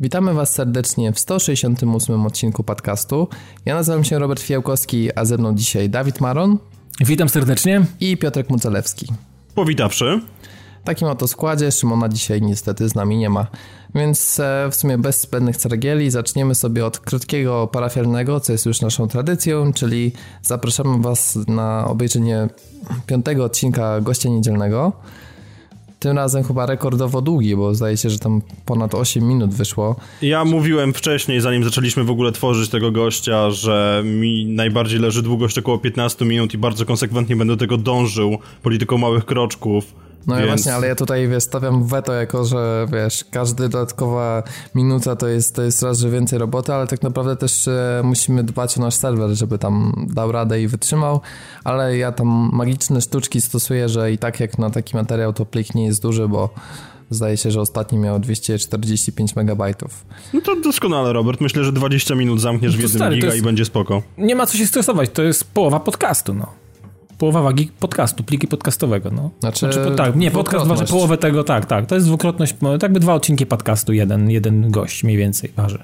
Witamy Was serdecznie w 168 odcinku podcastu. Ja nazywam się Robert Fiałkowski, a ze mną dzisiaj Dawid Maron. Witam serdecznie. I Piotrek Mucelewski. Powitawszy. W takim oto składzie Szymona dzisiaj niestety z nami nie ma. Więc e, w sumie bez zbędnych ceregieli zaczniemy sobie od krótkiego parafialnego, co jest już naszą tradycją, czyli zapraszamy Was na obejrzenie piątego odcinka Gościa Niedzielnego. Tym razem chyba rekordowo długi, bo zdaje się, że tam ponad 8 minut wyszło. Ja mówiłem wcześniej, zanim zaczęliśmy w ogóle tworzyć tego gościa, że mi najbardziej leży długość około 15 minut i bardzo konsekwentnie będę do tego dążył polityką małych kroczków no Więc... właśnie, ale ja tutaj wiesz, stawiam weto jako, że wiesz, każda dodatkowa minuta to jest, to jest raz, że więcej roboty, ale tak naprawdę też e, musimy dbać o nasz serwer, żeby tam dał radę i wytrzymał, ale ja tam magiczne sztuczki stosuję, że i tak jak na taki materiał to plik nie jest duży, bo Zdaje się, że ostatni miał 245 megabajtów. No to doskonale, Robert. Myślę, że 20 minut zamkniesz no w jednym giga jest... i będzie spoko. Nie ma co się stresować, to jest połowa podcastu, no połowa wagi podcastu, pliki podcastowego, no. Znaczy, znaczy tak, nie, podcast waży połowę tego, tak, tak. To jest dwukrotność, tak by dwa odcinki podcastu, jeden, jeden gość mniej więcej waży.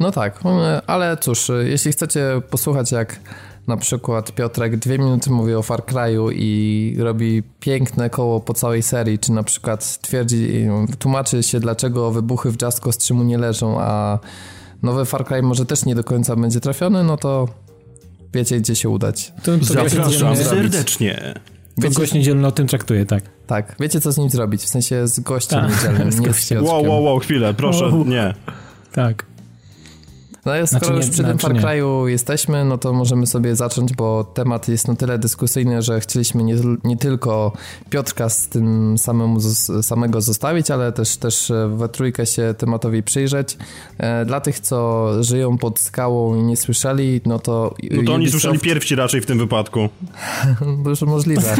No tak, ale cóż, jeśli chcecie posłuchać jak na przykład Piotrek dwie minuty mówi o Far Cry'u i robi piękne koło po całej serii, czy na przykład twierdzi, tłumaczy się dlaczego wybuchy w Just Cause 3 mu nie leżą, a nowy Far Cry może też nie do końca będzie trafiony, no to wiecie, gdzie się udać. To, to Zapraszam serdecznie. Wiecie, gość niedzielny o tym traktuje, tak. Tak, wiecie co z nim zrobić, w sensie z gościem tak. niedzielnym, nie z Wow, wow, wow, chwilę, proszę, nie. Tak. No skoro znaczy już przy tym znaczy Far Cry'u jesteśmy, no to możemy sobie zacząć, bo temat jest na tyle dyskusyjny, że chcieliśmy nie, nie tylko Piotrka z tym samemu, samego zostawić, ale też, też we trójkę się tematowi przyjrzeć. E, dla tych, co żyją pod skałą i nie słyszeli, no to... No to oni słyszeli pierwsi raczej w tym wypadku. Już możliwe.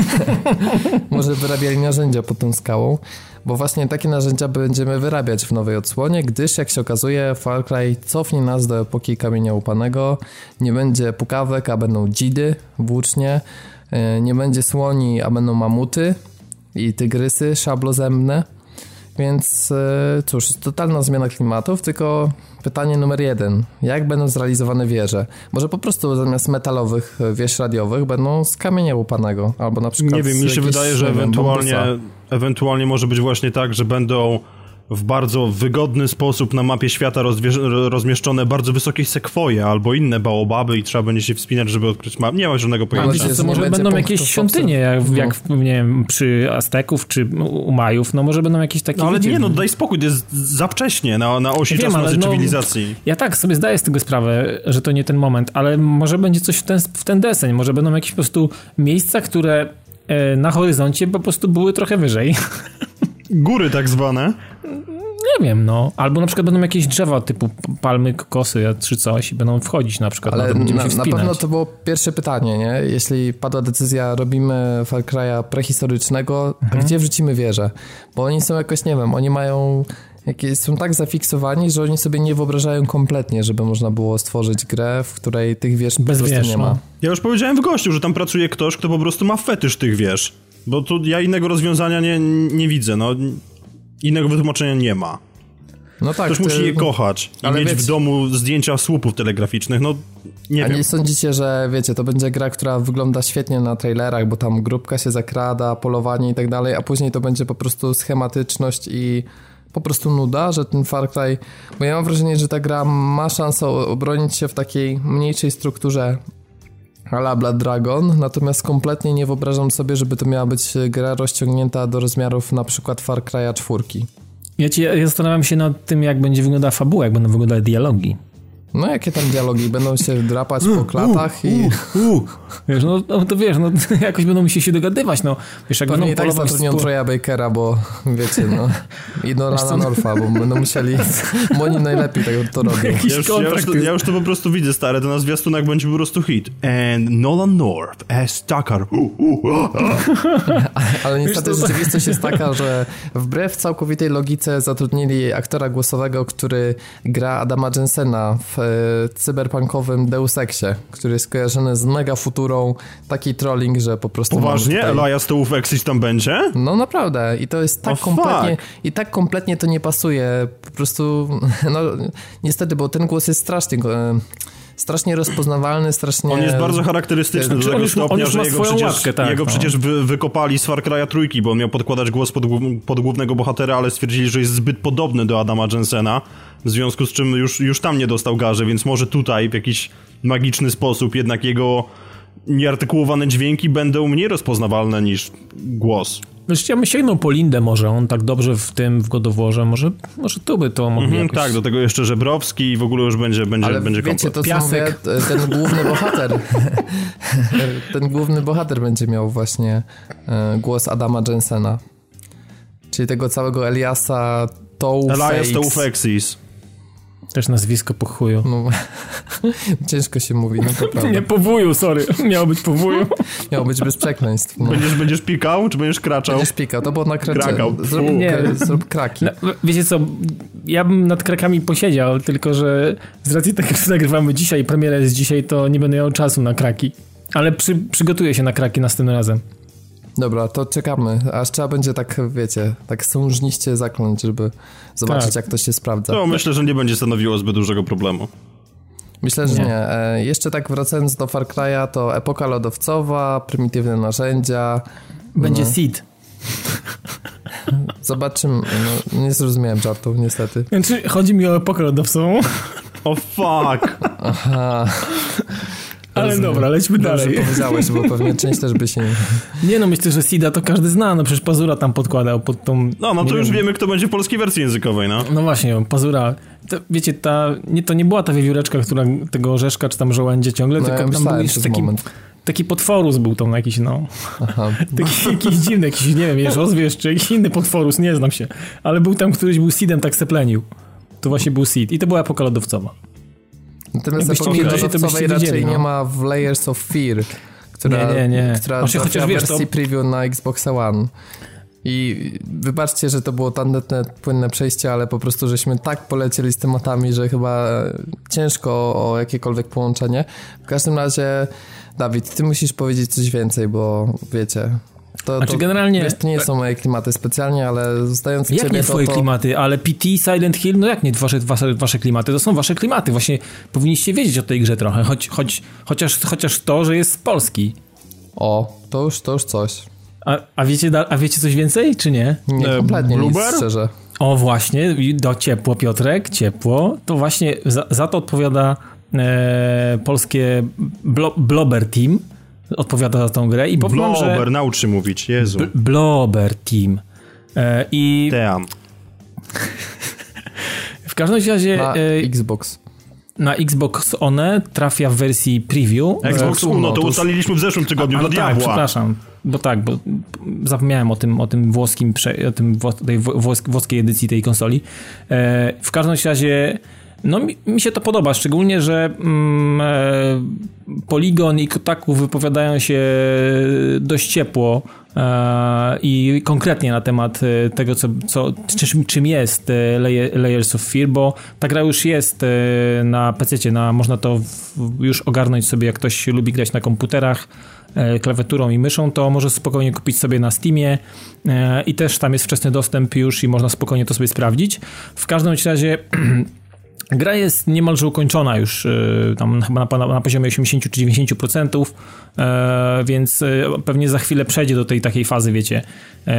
Może wyrabiali narzędzia pod tą skałą bo właśnie takie narzędzia będziemy wyrabiać w nowej odsłonie, gdyż jak się okazuje Far Cry cofnie nas do epoki kamienia upanego, nie będzie pukawek, a będą dzidy włócznie, e, nie będzie słoni, a będą mamuty i tygrysy szablozębne, więc e, cóż, totalna zmiana klimatów, tylko pytanie numer jeden. Jak będą zrealizowane wieże? Może po prostu zamiast metalowych wież radiowych będą z kamienia łupanego, albo na przykład Nie wiem, mi się wydaje, że ewentualnie, ewentualnie może być właśnie tak, że będą w bardzo wygodny sposób na mapie świata rozmieszczone bardzo wysokie sekwoje albo inne baobaby i trzeba będzie się wspinać, żeby odkryć mapę. Nie ma żadnego pojęcia. A, to może będą jakieś świątynie, jak, no. jak nie wiem, przy Azteków czy u Majów, no może będą jakieś takie... No ale nie, no daj spokój, to jest za wcześnie na, na osi Wiem, czasu no, cywilizacji. Ja tak sobie zdaję z tego sprawę, że to nie ten moment, ale może będzie coś w ten, w ten deseń, może będą jakieś po prostu miejsca, które e, na horyzoncie po prostu były trochę wyżej. Góry tak zwane? Nie wiem, no. Albo na przykład będą jakieś drzewa typu palmy, kokosy czy coś i będą wchodzić na przykład. Ale na, na, na pewno to było pierwsze pytanie, nie? Jeśli padła decyzja, robimy Far Cry'a prehistorycznego, mhm. a gdzie wrzucimy wieże? Bo oni są jakoś, nie wiem, oni mają jakie są tak zafiksowani, że oni sobie nie wyobrażają kompletnie, żeby można było stworzyć grę, w której tych wież Bez po prostu wież, nie ma. No. Ja już powiedziałem w gościu, że tam pracuje ktoś, kto po prostu ma fetysz tych wież. Bo tu ja innego rozwiązania nie, nie widzę, no. Innego wytłumaczenia nie ma. No tak. Ktoś ty... musi je kochać i mieć wiecie... w domu zdjęcia słupów telegraficznych, no nie A wiem. nie sądzicie, że wiecie, to będzie gra, która wygląda świetnie na trailerach, bo tam grupka się zakrada, polowanie i tak dalej, a później to będzie po prostu schematyczność i po prostu nuda, że ten Far Cry, bo ja mam wrażenie, że ta gra ma szansę obronić się w takiej mniejszej strukturze ala Blood Dragon, natomiast kompletnie nie wyobrażam sobie, żeby to miała być gra rozciągnięta do rozmiarów na przykład Far Cry'a 4. Ja, ja zastanawiam się nad tym, jak będzie wyglądała fabuła, jak będą wyglądały dialogi. No jakie tam dialogi? Będą się drapać po klatach i... Wiesz, no, no, to wiesz, no jakoś będą musieli się dogadywać, no. Wiesz, jak Pewnie będą tak zatrudnią spo... Troya Bakera, bo wiecie, no. I Nolana Norfa, bo będą musieli... Bo oni najlepiej tego to robią. Ja już, ja, już to, ja już to po prostu widzę, stare, to na zwiastunach będzie po prostu hit. And Nolan North as Tucker. Ale niestety rzeczywistość jest taka, że wbrew całkowitej logice zatrudnili aktora głosowego, który gra Adama Jensena w w e, cyberpunkowym Deus Exie, który jest kojarzony z mega futurą, taki trolling, że po prostu... Poważnie? Tutaj... Elias Deus Exis tam będzie? No naprawdę i to jest tak oh, kompletnie... Fuck. I tak kompletnie to nie pasuje, po prostu, no niestety, bo ten głos jest strasznie... Strasznie rozpoznawalny, strasznie... On jest bardzo charakterystyczny do tego stopnia, że jego przecież, łapkę, tak, jego no. przecież wy, wykopali z Far Cry'a trójki, bo on miał podkładać głos pod, pod głównego bohatera, ale stwierdzili, że jest zbyt podobny do Adama Jensena, w związku z czym już, już tam nie dostał garzy, więc może tutaj w jakiś magiczny sposób jednak jego nieartykułowane dźwięki będą mniej rozpoznawalne niż głos. Wiesz, ja bym sięgnął po Lindę może, on tak dobrze w tym, w godoworze, może, może tu by to mogli mm -hmm, Tak, do tego jeszcze Żebrowski i w ogóle już będzie, będzie, Ale będzie wiecie, to Piasek. Mówię, ten główny bohater, ten główny bohater będzie miał właśnie e, głos Adama Jensena. Czyli tego całego Eliasa Toufeix. Elias Toufeixis. Też nazwisko po chuju. No, ciężko się mówi, no to prawda. Nie po wuju, sorry. Miało być po wuju. Miało być bez przekleństw. No. Będziesz, będziesz pikał, czy będziesz kraczał? Będziesz pikał, to było na kracze. Krakał. Zrób, nie, zrób kraki. No, wiecie co, ja bym nad krakami posiedział, tylko że z racji tego, że nagrywamy dzisiaj, premiera jest dzisiaj, to nie będę miał czasu na kraki. Ale przy, przygotuję się na kraki następnym razem. Dobra, to czekamy, aż trzeba będzie tak, wiecie, tak sążniście zakląć, żeby zobaczyć, tak. jak to się sprawdza. No, myślę, że nie będzie stanowiło zbyt dużego problemu. Myślę, że nie. nie. E, jeszcze tak wracając do Far Cry'a, to epoka lodowcowa, prymitywne narzędzia. Będzie no. seed. Zobaczymy. No, nie zrozumiałem żartu, niestety. Znaczy, chodzi mi o epokę lodowcową. O oh, fuck! Aha. Ale Rozumiem. dobra, lećmy dalej. Dobrze powiedziałeś, bo pewnie część też by się nie... Nie no, myślę, że Sida to każdy zna, no przecież Pazura tam podkładał pod tą... No, no to już wiem. wiemy, kto będzie w polskiej wersji językowej, no. No właśnie, Pazura. To, wiecie, ta, nie, to nie była ta wiewióreczka, która tego orzeszka czy tam żołędzie ciągle, no, tylko ja tam był jeszcze taki... Moment taki potworus był tam jakiś, no. Aha. Taki jakiś dziwny, jakiś, nie wiem, wiesz, ozwierz, czy jakiś inny potworus, nie znam się. Ale był tam któryś był seedem, tak seplenił. To właśnie był seed. I to była epoka lodowcowa. Natomiast lodowcowej raczej no. nie ma w Layers of Fear, która, nie, nie, nie. która Właśnie, chociaż wiesz, wersji to... preview na Xbox One. I wybaczcie, że to było tandetne, płynne przejście, ale po prostu żeśmy tak polecieli z tematami, że chyba ciężko o jakiekolwiek połączenie. W każdym razie, Dawid, ty musisz powiedzieć coś więcej, bo wiecie, to, znaczy to, generalnie... Wiesz, to nie są moje klimaty specjalnie, ale zostając Jak ciebie, nie twoje to, klimaty? Ale PT, Silent Hill, no jak nie wasze, wasze, wasze klimaty? To są wasze klimaty. Właśnie powinniście wiedzieć o tej grze trochę, choć, choć, chociaż, chociaż to, że jest z Polski. O, to już, to już coś. A, a, wiecie, a wiecie coś więcej, czy nie? Nie, e, kompletnie nic, szczerze. O, właśnie, do ciepło, Piotrek, ciepło. To właśnie za, za to odpowiada e, polskie blo, Blobber Team, odpowiada za tą grę i powiem, Blober, że... naucz się mówić, Jezu. B Blober Team. E, I... Damn. w każdym razie... Na e, Xbox. Na Xbox One trafia w wersji preview. Xbox One, no to ustaliliśmy w zeszłym tygodniu, a, do tak, diabła. przepraszam. Bo tak, bo zapomniałem o tym, o tym włoskim, o tym tej włoskiej edycji tej konsoli. E, w każdym razie no mi, mi, się to podoba, szczególnie, że mm, e, Polygon i Kotaku wypowiadają się dość ciepło e, i konkretnie na temat e, tego, co, co, czym, czym jest Layers of Fear, bo ta gra już jest na PC, na, można to już ogarnąć sobie, jak ktoś lubi grać na komputerach klawiaturą i myszą, to może spokojnie kupić sobie na Steamie i też tam jest wczesny dostęp już i można spokojnie to sobie sprawdzić. W każdym razie Gra jest niemalże ukończona już y, tam chyba na, na poziomie 80 czy 90%, e, więc y, pewnie za chwilę przejdzie do tej takiej fazy, wiecie, e,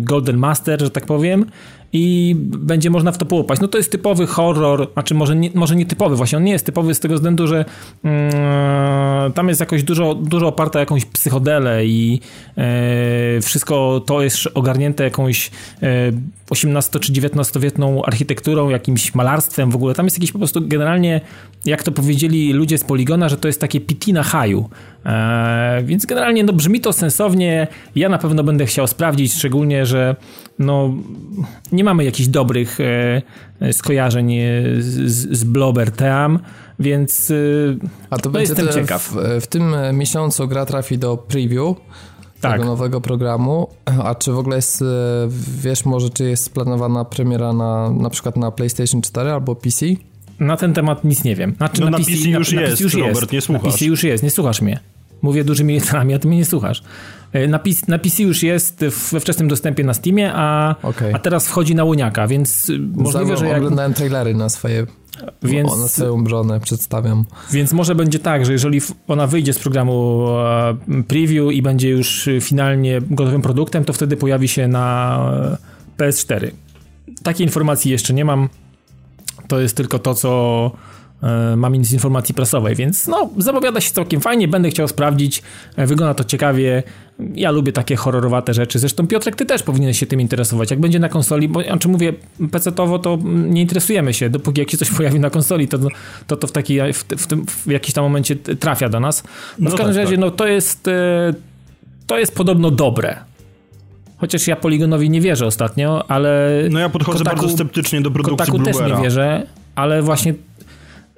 Golden Master, że tak powiem i będzie można w to połapać. No to jest typowy horror, znaczy może nie, może nie typowy, właśnie on nie jest typowy z tego względu, że mm, tam jest jakoś dużo, dużo oparte jakąś psychodelę i e, wszystko to jest ogarnięte jakąś e, 18 czy 19-wietną architekturą, jakimś malarstwem w ogóle. Tam jest jakiś po prostu generalnie, jak to powiedzieli ludzie z Poligona, że to jest takie piti na haju. E, więc generalnie no, brzmi to sensownie. Ja na pewno będę chciał sprawdzić, szczególnie, że no, nie mamy jakichś dobrych e, skojarzeń e, z, z Blobber Team, więc e, A to no, jestem ciekaw. W, w, tym miesiącu gra trafi do preview tak. tego nowego programu. A czy w ogóle jest, e, wiesz może, czy jest planowana premiera na, na przykład na PlayStation 4 albo PC? Na ten temat nic nie wiem. Znaczy, no na, na PC, już na, jest, na PC już Robert, jest. nie słuchasz. Na PC już jest, nie słuchasz mnie. Mówię dużymi literami, a ty mnie nie słuchasz. E, na PC, na PC już jest we wczesnym dostępie na Steamie, a, okay. a teraz wchodzi na łoniaka, więc możliwe, że jak... oglądałem trailery na swoje więc, na swoją bronę przedstawiam. Więc może będzie tak, że jeżeli ona wyjdzie z programu e, preview i będzie już finalnie gotowym produktem, to wtedy pojawi się na e, PS4. Takiej informacji jeszcze nie mam. To jest tylko to, co mam z informacji prasowej, więc no, zapowiada się całkiem fajnie, będę chciał sprawdzić, e, wygląda to ciekawie, ja lubię takie horrorowate rzeczy, zresztą Piotrek, ty też powinieneś się tym interesować, jak będzie na konsoli, bo ja czy mówię PC-towo, to nie interesujemy się, dopóki jak się coś pojawi na konsoli, to to, to w, taki, w, w, tym, w jakiś tam momencie trafia do nas. No, no w każdym tak, razie, tak. no to jest e, to jest podobno dobre. Chociaż ja Poligonowi nie wierzę ostatnio, ale... No ja podchodzę Kotaku, bardzo sceptycznie do produkcji Kotaku też nie wierzę, ale właśnie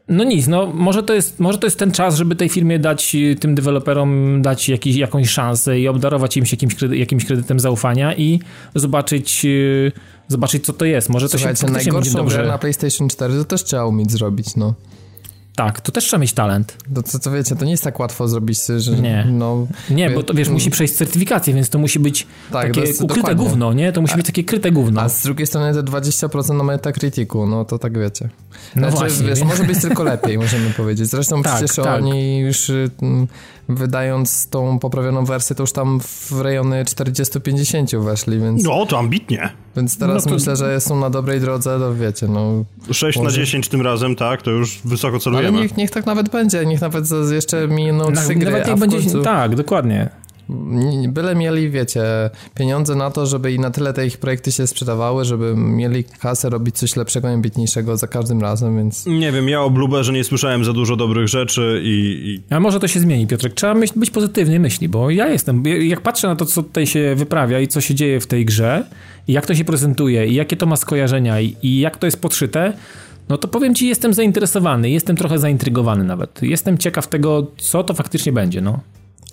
no nic, no może to, jest, może to jest ten czas, żeby tej firmie dać, y, tym deweloperom dać jakiś, jakąś szansę i obdarować im się jakimś, kredy, jakimś kredytem zaufania i zobaczyć, yy, zobaczyć co to jest. Może to Słuchajcie, się najgorszą dobrze... grę na PlayStation 4 to też trzeba umieć zrobić, no. Tak, to też trzeba mieć talent. To, to, to wiecie, to nie jest tak łatwo zrobić, że nie. no... Nie, bo to wiesz, musi przejść certyfikację, więc to musi być tak, takie jest, ukryte dokładnie. gówno, nie? To musi być takie kryte gówno. A z drugiej strony te 20% na Metacriticu, no to tak wiecie. No znaczy, właśnie. Wiesz, może być tylko lepiej, możemy powiedzieć. Zresztą tak, przecież tak. oni już mm, wydając tą poprawioną wersję, to już tam w rejony 40-50 weszli, więc... No, to ambitnie. Więc teraz no to... myślę, że są na dobrej drodze, to wiecie, no... 6 może... na 10 tym razem, tak, to już wysoko celujemy. Ale niech, niech tak nawet będzie, niech nawet jeszcze miną trzy gry, Nawet niech będzie... Końcu... Tak, dokładnie. Byle mieli, wiecie, pieniądze na to, żeby i na tyle te ich projekty się sprzedawały, żeby mieli kasę robić coś lepszego, ambitniejszego za każdym razem, więc... Nie wiem, ja o Blueberze nie słyszałem za dużo dobrych rzeczy i... i... A może to się zmieni, Piotrek. Trzeba myśl, być pozytywnej myśli, bo ja jestem... Jak patrzę na to, co tutaj się wyprawia i co się dzieje w tej grze, i jak to się prezentuje, i jakie to ma skojarzenia, i, i jak to jest podszyte, no to powiem ci, jestem zainteresowany, jestem trochę zaintrygowany nawet. Jestem ciekaw tego, co to faktycznie będzie, no.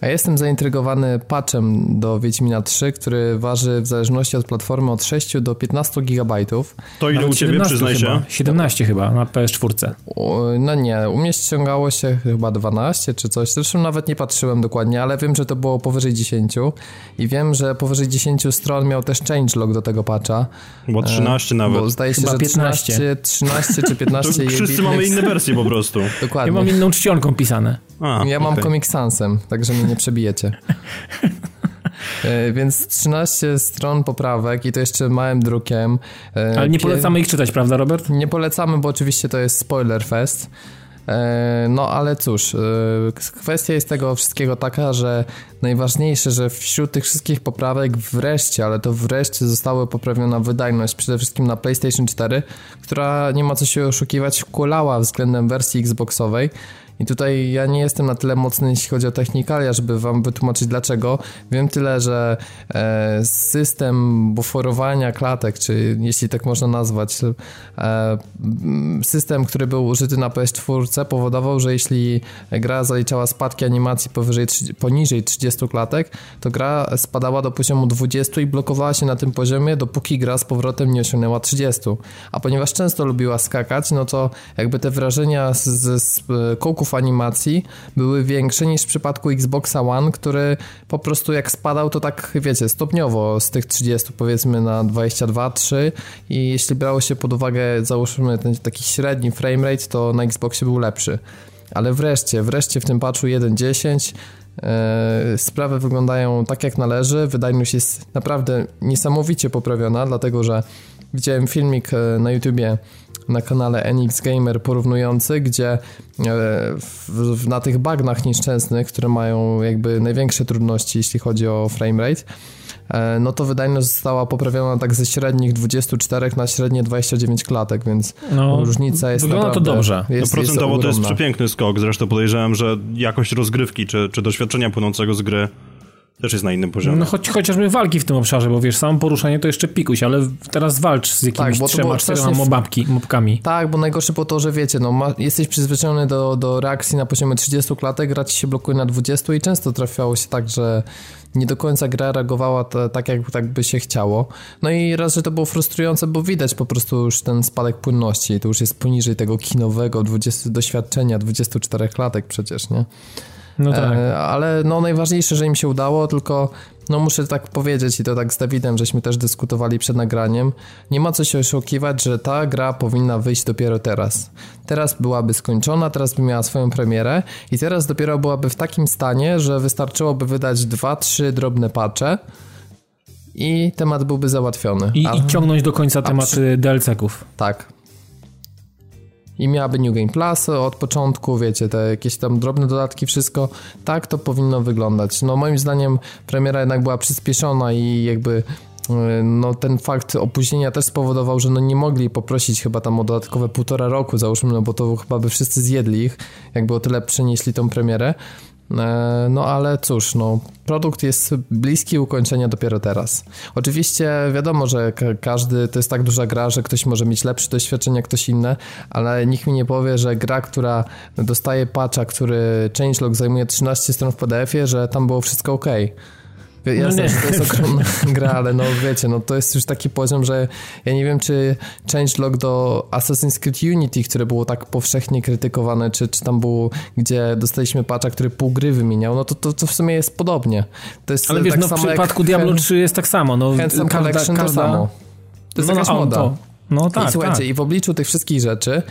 A jestem zaintrygowany patchem do Wiedźmina 3, który waży w zależności od platformy od 6 do 15 gigabajtów. To ile u ciebie, przyznaj się? Chyba. 17 chyba na PS4. no nie, u mnie ściągało się chyba 12 czy coś. Zresztą nawet nie patrzyłem dokładnie, ale wiem, że to było powyżej 10 i wiem, że powyżej 10 stron miał też changelog do tego patcha. Bo 13 e, nawet. Bo zdaje się, chyba że 15. 13, 13 czy 15 Wszyscy mamy inne wersje po prostu. Dokładnie. Ja mam inną czcionką pisane. A, ja okay. mam Comic Sansem, także mnie nie przebijecie. E, więc 13 stron poprawek i to jeszcze małym drukiem. E, Ale nie polecamy ich czytać, prawda, Robert? Nie polecamy, bo oczywiście to jest spoiler fest. E, no ale cóż, kwestia jest tego wszystkiego taka, że najważniejsze, że wśród tych wszystkich poprawek wreszcie, ale to wreszcie została poprawiona wydajność, przede wszystkim na PlayStation 4, która nie ma co się oszukiwać, kulała względem wersji Xboxowej. I tutaj ja nie jestem na tyle mocny, jeśli chodzi o technikalia, żeby wam wytłumaczyć dlaczego. Wiem tyle, że e, system buforowania klatek, czy jeśli tak można nazwać, e, system, który był użyty na PS4 powodował, że jeśli gra zaliczała spadki animacji powyżej, poniżej 30 klatek, to gra spadała do poziomu 20 i blokowała się na tym poziomie, dopóki gra z powrotem nie osiągnęła 30. A ponieważ często lubiła skakać, no to jakby te wrażenia z, z, z animacji były większe niż w przypadku Xboxa One, który po prostu jak spadał, to tak wiecie, stopniowo z tych 30 powiedzmy na 22-3 i jeśli brało się pod uwagę, załóżmy ten taki średni framerate, to na Xboxie był lepszy. Ale wreszcie, wreszcie w tym patchu 1.10 e, sprawy wyglądają tak jak należy. Wydajność jest naprawdę niesamowicie poprawiona, dlatego że widziałem filmik e, na YouTubie na kanale NX Gamer porównujący, gdzie e, w, w, na tych bagnach nieszczęsnych, które mają jakby największe trudności, jeśli chodzi o framerate, e, no to wydajność została poprawiona tak ze średnich 24 na średnie 29 klatek, więc no, różnica jest wygląda naprawdę... to dobrze. Jest, no procentowo jest to jest przepiękny skok, zresztą podejrzewam, że jakość rozgrywki czy, czy doświadczenia płynącego z gry też jest na innym poziomie. No choć, chociażby walki w tym obszarze, bo wiesz, samo poruszenie to jeszcze pikuś, ale teraz walcz z jakimiś tak, trzema, czterema mobabki, mobkami. Tak, bo najgorsze było to, że wiecie, no ma, jesteś przyzwyczajony do, do reakcji na poziomie 30 klatek, gra ci się blokuje na 20 i często trafiało się tak, że nie do końca gra reagowała tak, jak tak by się chciało. No i raz, że to było frustrujące, bo widać po prostu już ten spadek płynności, to już jest poniżej tego kinowego 20, doświadczenia 24 klatek przecież, nie? No tak. E, ale no najważniejsze, że im się udało, tylko no muszę tak powiedzieć i to tak z Dawidem, żeśmy też dyskutowali przed nagraniem. Nie ma co się oszukiwać, że ta gra powinna wyjść dopiero teraz. Teraz byłaby skończona, teraz by miała swoją premierę i teraz dopiero byłaby w takim stanie, że wystarczyłoby wydać dwa, trzy drobne patche i temat byłby załatwiony. I, A... i ciągnąć do końca temat przy... DLC-ków. Tak, i miałaby New Game Plus od początku, wiecie, te jakieś tam drobne dodatki, wszystko, tak to powinno wyglądać. No moim zdaniem premiera jednak była przyspieszona i jakby e, no ten fakt opóźnienia też spowodował, że no nie mogli poprosić chyba tam o dodatkowe półtora roku, załóżmy, no bo to chyba by wszyscy zjedli ich, jakby o tyle przenieśli tą premierę. E, no ale cóż, no, produkt jest bliski ukończenia dopiero teraz. Oczywiście wiadomo, że każdy to jest tak duża gra, że ktoś może mieć lepsze doświadczenie ktoś inny, ale nikt mi nie powie, że gra, która dostaje patcha, który changelog zajmuje 13 stron w PDF-ie, że tam było wszystko ok. Jasne, no że to jest ogromna gra, ale no wiecie, no to jest już taki poziom, że ja nie wiem, czy changelog do Assassin's Creed Unity, które było tak powszechnie krytykowane, czy, czy tam było, gdzie dostaliśmy patcha, który pół gry wymieniał, no to, to, to w sumie jest podobnie. Jest ale wiesz, tak no w przypadku Diablo 3 jest tak samo. No, Handsome każda, Collection każda... to samo. To jest no, no, moda. To. No tak, I słuchajcie, tak. i w obliczu tych wszystkich rzeczy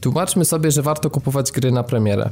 tłumaczmy sobie, że warto kupować gry na premierę.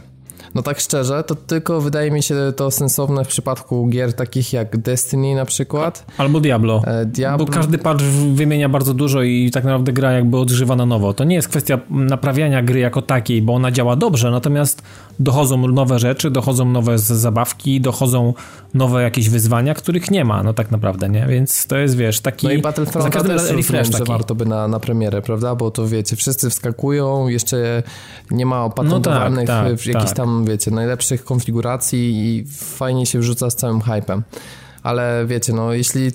No tak szczerze, to tylko wydaje mi się to sensowne w przypadku gier takich jak Destiny na przykład. Albo Diablo. E, Diablo. Bo każdy patch wymienia bardzo dużo i tak naprawdę gra jakby odżywa na nowo. To nie jest kwestia naprawiania gry jako takiej, bo ona działa dobrze, natomiast dochodzą nowe rzeczy, dochodzą nowe zabawki, dochodzą nowe jakieś wyzwania, których nie ma, no tak naprawdę, nie? Więc to jest, wiesz, taki... No i Battlefront też refresh taki. że warto by na, na premierę, prawda? Bo to wiecie, wszyscy wskakują, jeszcze nie ma opatentowanych no tak, tak, jakichś tak. tam, wiecie, najlepszych konfiguracji i fajnie się wrzuca z całym hypem. Ale wiecie, no jeśli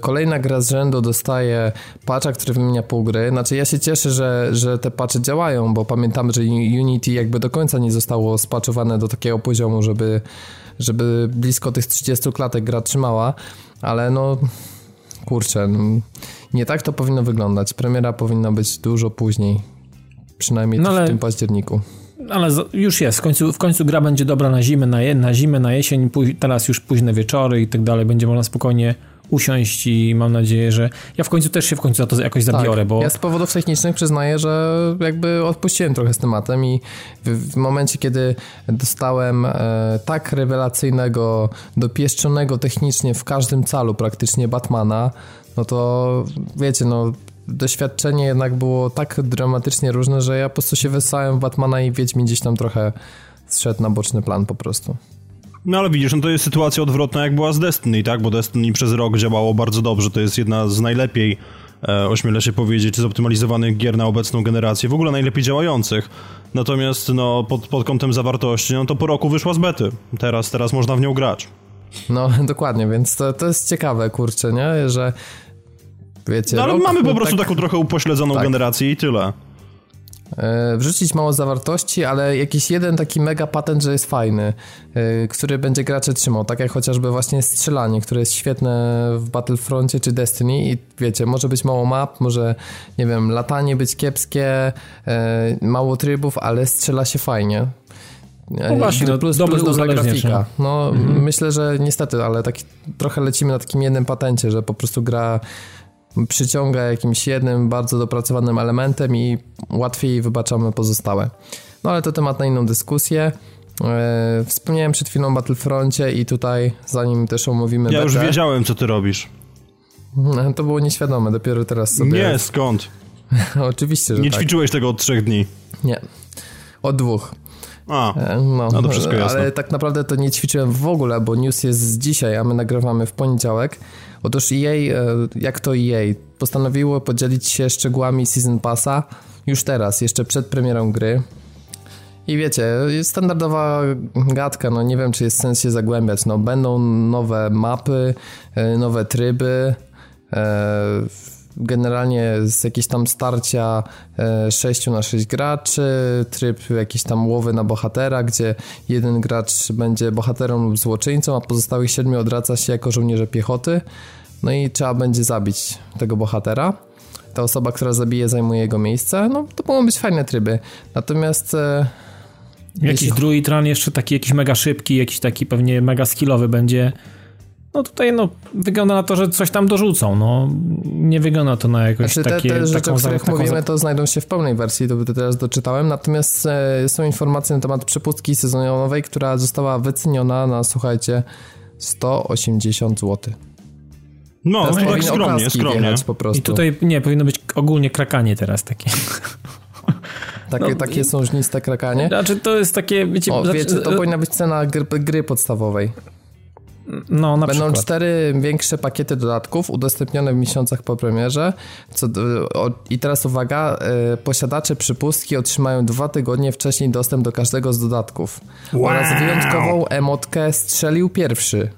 kolejna gra z rzędu dostaje patcha, który wymienia pół gry. Znaczy ja się cieszę, że, że te patche działają, bo pamiętamy, że Unity jakby do końca nie zostało spaczowane do takiego poziomu, żeby, żeby blisko tych 30 klatek gra trzymała, ale no kurczę, no, nie tak to powinno wyglądać. Premiera powinna być dużo później, przynajmniej no ale... w tym październiku ale już jest, w końcu, w końcu gra będzie dobra na zimę, na, je, na zimę, na jesień, teraz już późne wieczory i tak dalej, będzie można spokojnie usiąść i mam nadzieję, że ja w końcu też się w końcu za to jakoś tak. zabiorę, tak. bo... Ja z powodów technicznych przyznaję, że jakby odpuściłem trochę z tematem i w, w momencie, kiedy dostałem e, tak rewelacyjnego, dopieszczonego technicznie w każdym calu praktycznie Batmana, no to wiecie, no doświadczenie jednak było tak dramatycznie różne, że ja po prostu się wysłałem w Batmana i Wiedźmin gdzieś tam trochę zszedł na boczny plan po prostu. No ale widzisz, no to jest sytuacja odwrotna jak była z Destiny, tak? Bo Destiny przez rok działało bardzo dobrze, to jest jedna z najlepiej, e, ośmielę się powiedzieć, zoptymalizowanych gier na obecną generację, w ogóle najlepiej działających. Natomiast no, pod, pod kątem zawartości, no to po roku wyszła z bety. Teraz, teraz można w nią grać. No, dokładnie, więc to, to jest ciekawe, kurczę, nie? Że wiecie... No, ale mamy po prostu tak... taką trochę upośledzoną tak. generację i tyle. E, wrzucić mało zawartości, ale jakiś jeden taki mega patent, że jest fajny, e, który będzie gracze trzymał, tak jak chociażby właśnie strzelanie, które jest świetne w Battlefroncie czy Destiny i wiecie, może być mało map, może nie wiem, latanie być kiepskie, e, mało trybów, ale strzela się fajnie. No właśnie, no, plus, plus dobra grafika. No, mhm. myślę, że niestety, ale tak trochę lecimy na takim jednym patencie, że po prostu gra przyciąga jakimś jednym bardzo dopracowanym elementem i łatwiej wybaczamy pozostałe. No ale to temat na inną dyskusję. E, wspomniałem przed chwilą o Battlefroncie i tutaj, zanim też omówimy Ja już wiedziałem, co ty robisz. To było nieświadome, dopiero teraz sobie... Nie, skąd? Oczywiście, że Nie tak. ćwiczyłeś tego od trzech dni? Nie, od dwóch. A, e, no, no to wszystko jasne. Ale tak naprawdę to nie ćwiczyłem w ogóle, bo news jest z dzisiaj, a my nagrywamy w poniedziałek. Otóż EA, e, jak to EA, postanowiło podzielić się szczegółami Season Passa już teraz, jeszcze przed premierą gry. I wiecie, standardowa gadka, no nie wiem, czy jest sens się zagłębiać. No będą nowe mapy, e, nowe tryby, e, generalnie z jakieś tam starcia 6 na 6 graczy, tryb jakiś tam łowy na bohatera, gdzie jeden gracz będzie bohaterem lub złoczyńcą, a pozostałych siedmiu odradza się jako żołnierze piechoty. No i trzeba będzie zabić tego bohatera. Ta osoba, która zabije, zajmuje jego miejsce. No to mogą być fajne tryby. Natomiast e, Jakiś Jeśli... druid run jeszcze taki jakiś mega szybki, jakiś taki pewnie mega skillowy będzie. No tutaj no, wygląda na to, że coś tam dorzucą, no nie wygląda to na jakoś znaczy, takie... Te, te rzeczy, o których mówimy, to znajdą się w pełnej wersji, to teraz doczytałem, natomiast e, są informacje na temat przepustki sezonowej, która została wyceniona na, słuchajcie, 180 zł. No, to tak skromnie, skromnie. Po prostu. I tutaj, nie, powinno być ogólnie krakanie teraz takie. Takie, no, takie są żniste krakanie? Znaczy to jest takie, wiecie... O, wiecie, to e- powinna być cena gry, gry podstawowej. No, na Będą przykład. cztery większe pakiety dodatków udostępnione w miesiącach po premierze. Co, o, I teraz uwaga, y, posiadacze przypustki otrzymają dwa tygodnie wcześniej dostęp do każdego z dodatków. Wow. Oraz wyjątkową emotkę strzelił pierwszy.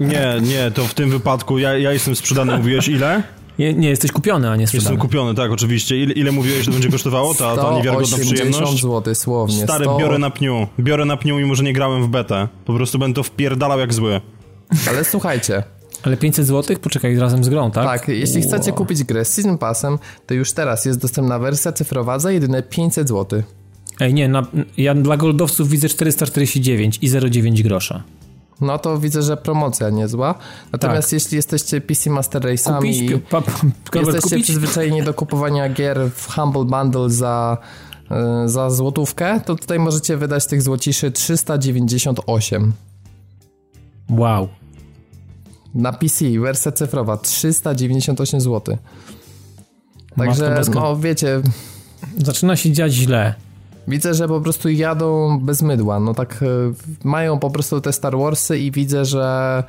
Nie, nie, to w tym wypadku ja, ja jestem sprzedany. Mówiłeś ile? Nie, nie, jesteś kupiony, a nie sprzedany. Jestem kupiony, tak, oczywiście. Ile, ile mówiłeś, że to będzie kosztowało? Ta, ta niewiarygodna przyjemność? zł, słownie. Stary, 100... biorę na pniu. Biorę na pniu, mimo że nie grałem w betę. Po prostu będę to wpierdalał jak zły. Ale słuchajcie. Ale 500 zł? Poczekaj, razem z grą, tak? Tak, jeśli wow. chcecie kupić grę z Season Passem, to już teraz jest dostępna wersja cyfrowa za jedyne 500 zł. Ej, nie, na, ja dla goldowców widzę 449 i 0,9 grosza. No to widzę, że promocja niezła. Natomiast tak. jeśli jesteście PC Master Race'ami i pa, pa, jesteście kupić? przyzwyczajeni do kupowania gier w Humble Bundle za, yy, za złotówkę, to tutaj możecie wydać tych złociszy 398. Wow. Na PC, wersja cyfrowa, 398 zł. Także, no wiecie... Zaczyna się dziać źle. Widzę, że po prostu jadą bez mydła. No tak e, mają po prostu te Star Warsy i widzę, że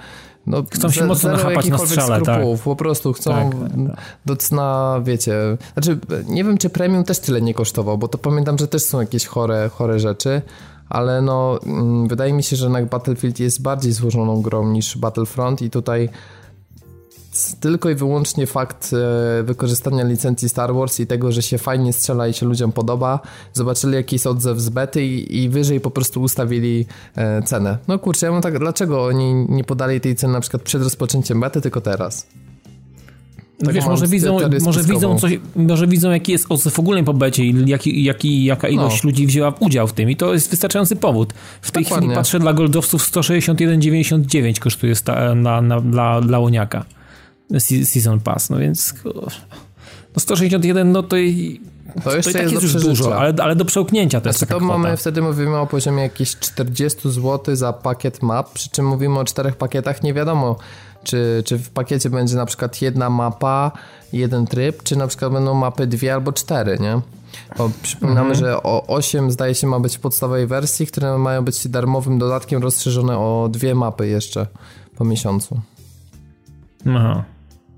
no, chcą się mocno nachapać na strzale, tak. Po prostu chcą tak, tak. do cna, wiecie... Znaczy, nie wiem, czy premium też tyle nie kosztował, bo to pamiętam, że też są jakieś chore, chore rzeczy, ale no, mm, wydaje mi się, że jednak Battlefield jest bardziej złożoną grą niż Battlefront i tutaj tylko i wyłącznie fakt e, wykorzystania licencji Star Wars i tego, że się fajnie strzela i się ludziom podoba, zobaczyli jaki jest odzew z bety i, i wyżej po prostu ustawili e, cenę. No kurczę, ja mam tak, dlaczego oni nie podali tej ceny na przykład przed rozpoczęciem bety, tylko teraz? Tak Wiesz, może widzą, może widzą coś, może widzą jaki jest odzew w ogóle po becie i jaki, jaki, jaka ilość no. ludzi wzięła udział w tym i to jest wystarczający powód. W tej Dokładnie. chwili patrzę dla goldowców 161,99 kosztuje sta, na, na, dla, dla łoniaka. Season Pass, no więc no 161, no to i to jeszcze to jest, jest już dużo, ale, ale do przełknięcia to znaczy, jest to mamy, wtedy mówimy o poziomie jakieś 40 zł za pakiet map, przy czym mówimy o czterech pakietach, nie wiadomo czy, czy w pakiecie będzie na przykład jedna mapa, jeden tryb, czy na przykład będą mapy dwie albo cztery, nie? Bo przypominamy, mhm. że o 8 zdaje się ma być w podstawowej wersji, które mają być darmowym dodatkiem rozszerzone o dwie mapy jeszcze po miesiącu. Aha.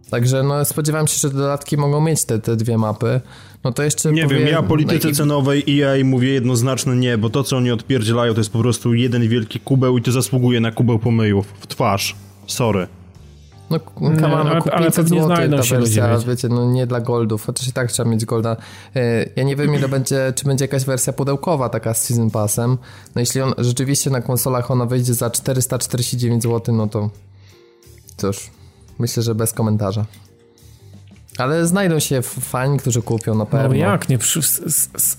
Także no, spodziewam się, że dodatki mogą mieć te, te dwie mapy. No to jeszcze Nie wiem, ja polityce no i... cenowej EA mówię jednoznaczne nie, bo to co oni odpierdzielają to jest po prostu jeden wielki kubeł i to zasługuje na kubeł pomyjów w twarz. Sorry. No, kama, no, kup ale pewnie znajdą się wersja, ludzie, wiecie, no nie dla goldów, chociaż i tak trzeba mieć golda. E, ja nie wiem, ile będzie, czy będzie jakaś wersja pudełkowa taka z Season Passem. No jeśli on rzeczywiście na konsolach ona wyjdzie za 449 zł, no to cóż, Myślę, że bez komentarza. Ale znajdą się fani, którzy kupią na pewno. No jak nie?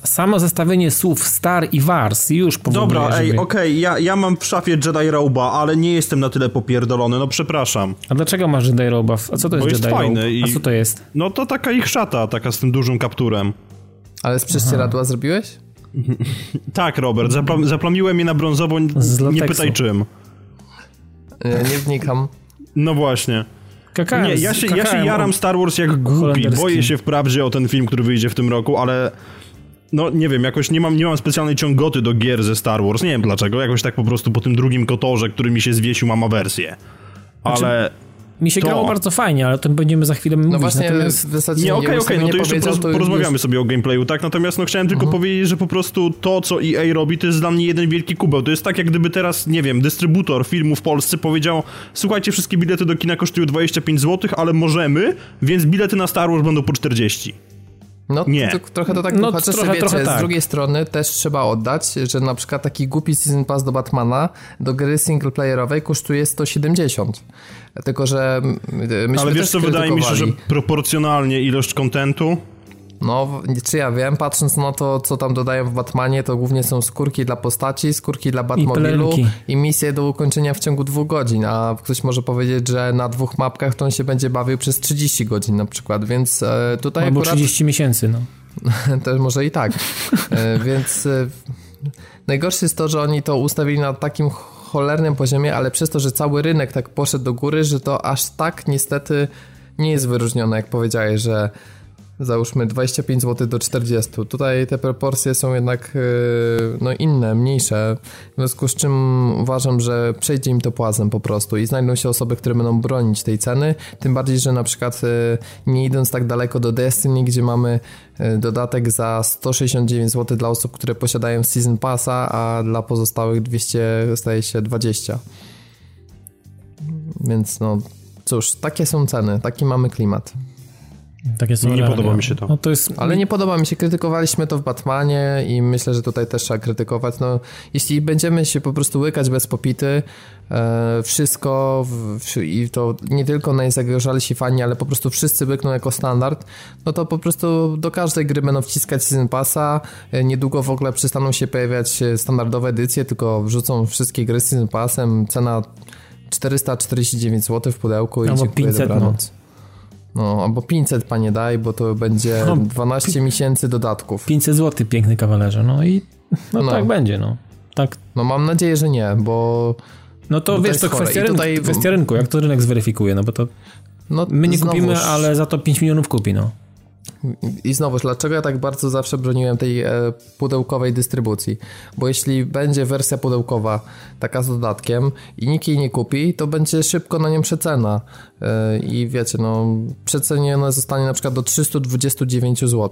Samo zestawienie słów Star i Wars już powoduje, Dobra, ej, okej, okay, ja, ja mam w szafie Jedi Roba, ale nie jestem na tyle popierdolony, no przepraszam. A dlaczego masz Jedi Roba? A co to jest, Bo jest Jedi fajny I... A co to jest? No to taka ich szata, taka z tym dużym kapturem. Ale z prześcieradła zrobiłeś? tak, Robert, zaplam zaplamiłem je na brązowo, nie pytaj czym. Nie wnikam. No właśnie. Kakałem, nie, ja się, ja się jaram Star Wars jak głupi. Boję się wprawdzie o ten film, który wyjdzie w tym roku, ale no nie wiem, jakoś nie mam, nie mam specjalnej ciągoty do gier ze Star Wars. Nie wiem dlaczego, jakoś tak po prostu po tym drugim kotorze, który mi się zwiesił, mam awersję. Ale... Znaczy, mi się to... grało bardzo fajnie, ale o tym będziemy za chwilę no mówić. No właśnie, Natomiast... w zasadzie nie, okej, okay, okej, okay, no to jeszcze poroz, to porozmawiamy już... sobie o gameplayu, tak? Natomiast no chciałem tylko mhm. powiedzieć, że po prostu to, co EA robi, to jest dla mnie jeden wielki kubeł. To jest tak, jak gdyby teraz, nie wiem, dystrybutor filmu w Polsce powiedział, słuchajcie, wszystkie bilety do kina kosztują 25 zł, ale możemy, więc bilety na Star Wars będą po 40. No, nie. To, to, trochę to tak, no, chociaż trochę, wiecie, trochę tak. z drugiej strony też trzeba oddać, że na przykład taki głupi Season Pass do Batmana do gry singleplayerowej kosztuje 170. Tylko, że myśmy Ale wiesz co, wydaje mi się, że proporcjonalnie ilość kontentu no, czy ja wiem, patrząc na to, co tam dodają w Batmanie, to głównie są skórki dla postaci, skórki dla Batmobilu i, i misje do ukończenia w ciągu dwóch godzin, a ktoś może powiedzieć, że na dwóch mapkach to on się będzie bawił przez 30 godzin na przykład, więc e, tutaj Albo akurat... 30 miesięcy, no. Też może i tak. E, więc e, najgorsze jest to, że oni to ustawili na takim cholernym poziomie, ale przez to, że cały rynek tak poszedł do góry, że to aż tak niestety nie jest wyróżnione, jak powiedziałeś, że załóżmy 25 zł do 40. Tutaj te proporcje są jednak e, no, inne, mniejsze, w związku z czym uważam, że przejdzie im to płazem po prostu i znajdą się osoby, które będą bronić tej ceny, tym bardziej, że na przykład e, nie idąc tak daleko do Destiny, gdzie mamy e, dodatek za 169 zł dla osób, które posiadają Season Passa, a dla pozostałych 200 staje się 20. Więc no cóż, takie są ceny, taki mamy klimat. Takie są nie podoba mi się to. No to jest... Ale nie podoba mi się, krytykowaliśmy to w Batmanie i myślę, że tutaj też trzeba krytykować. No, jeśli będziemy się po prostu łykać bez popity, e, wszystko w, i to nie tylko najzagorzalsi fani, ale po prostu wszyscy łykną jako standard, no to po prostu do każdej gry będą wciskać Season Passa, e, niedługo w ogóle przestaną się pojawiać standardowe edycje, tylko wrzucą wszystkie gry z Season Passem, cena 449 zł w pudełku i Albo dziękuję 500, dobranoc. No. Albo 500 panie daj, bo to będzie no, 12 miesięcy dodatków. 500 zł, piękny kawalerze, no i no, no, tak będzie, no. Tak. No mam nadzieję, że nie, bo... No to wiesz, to kwestia rynku, tutaj... kwestia rynku, jak to rynek zweryfikuje, no bo to no, my nie znowuż... kupimy, ale za to 5 milionów kupi, no. I znowu, dlaczego ja tak bardzo zawsze broniłem tej e, pudełkowej dystrybucji? Bo jeśli będzie wersja pudełkowa taka z dodatkiem i nikt jej nie kupi, to będzie szybko na nią przecena. E, I wiecie, no przecenione zostanie na przykład do 329 zł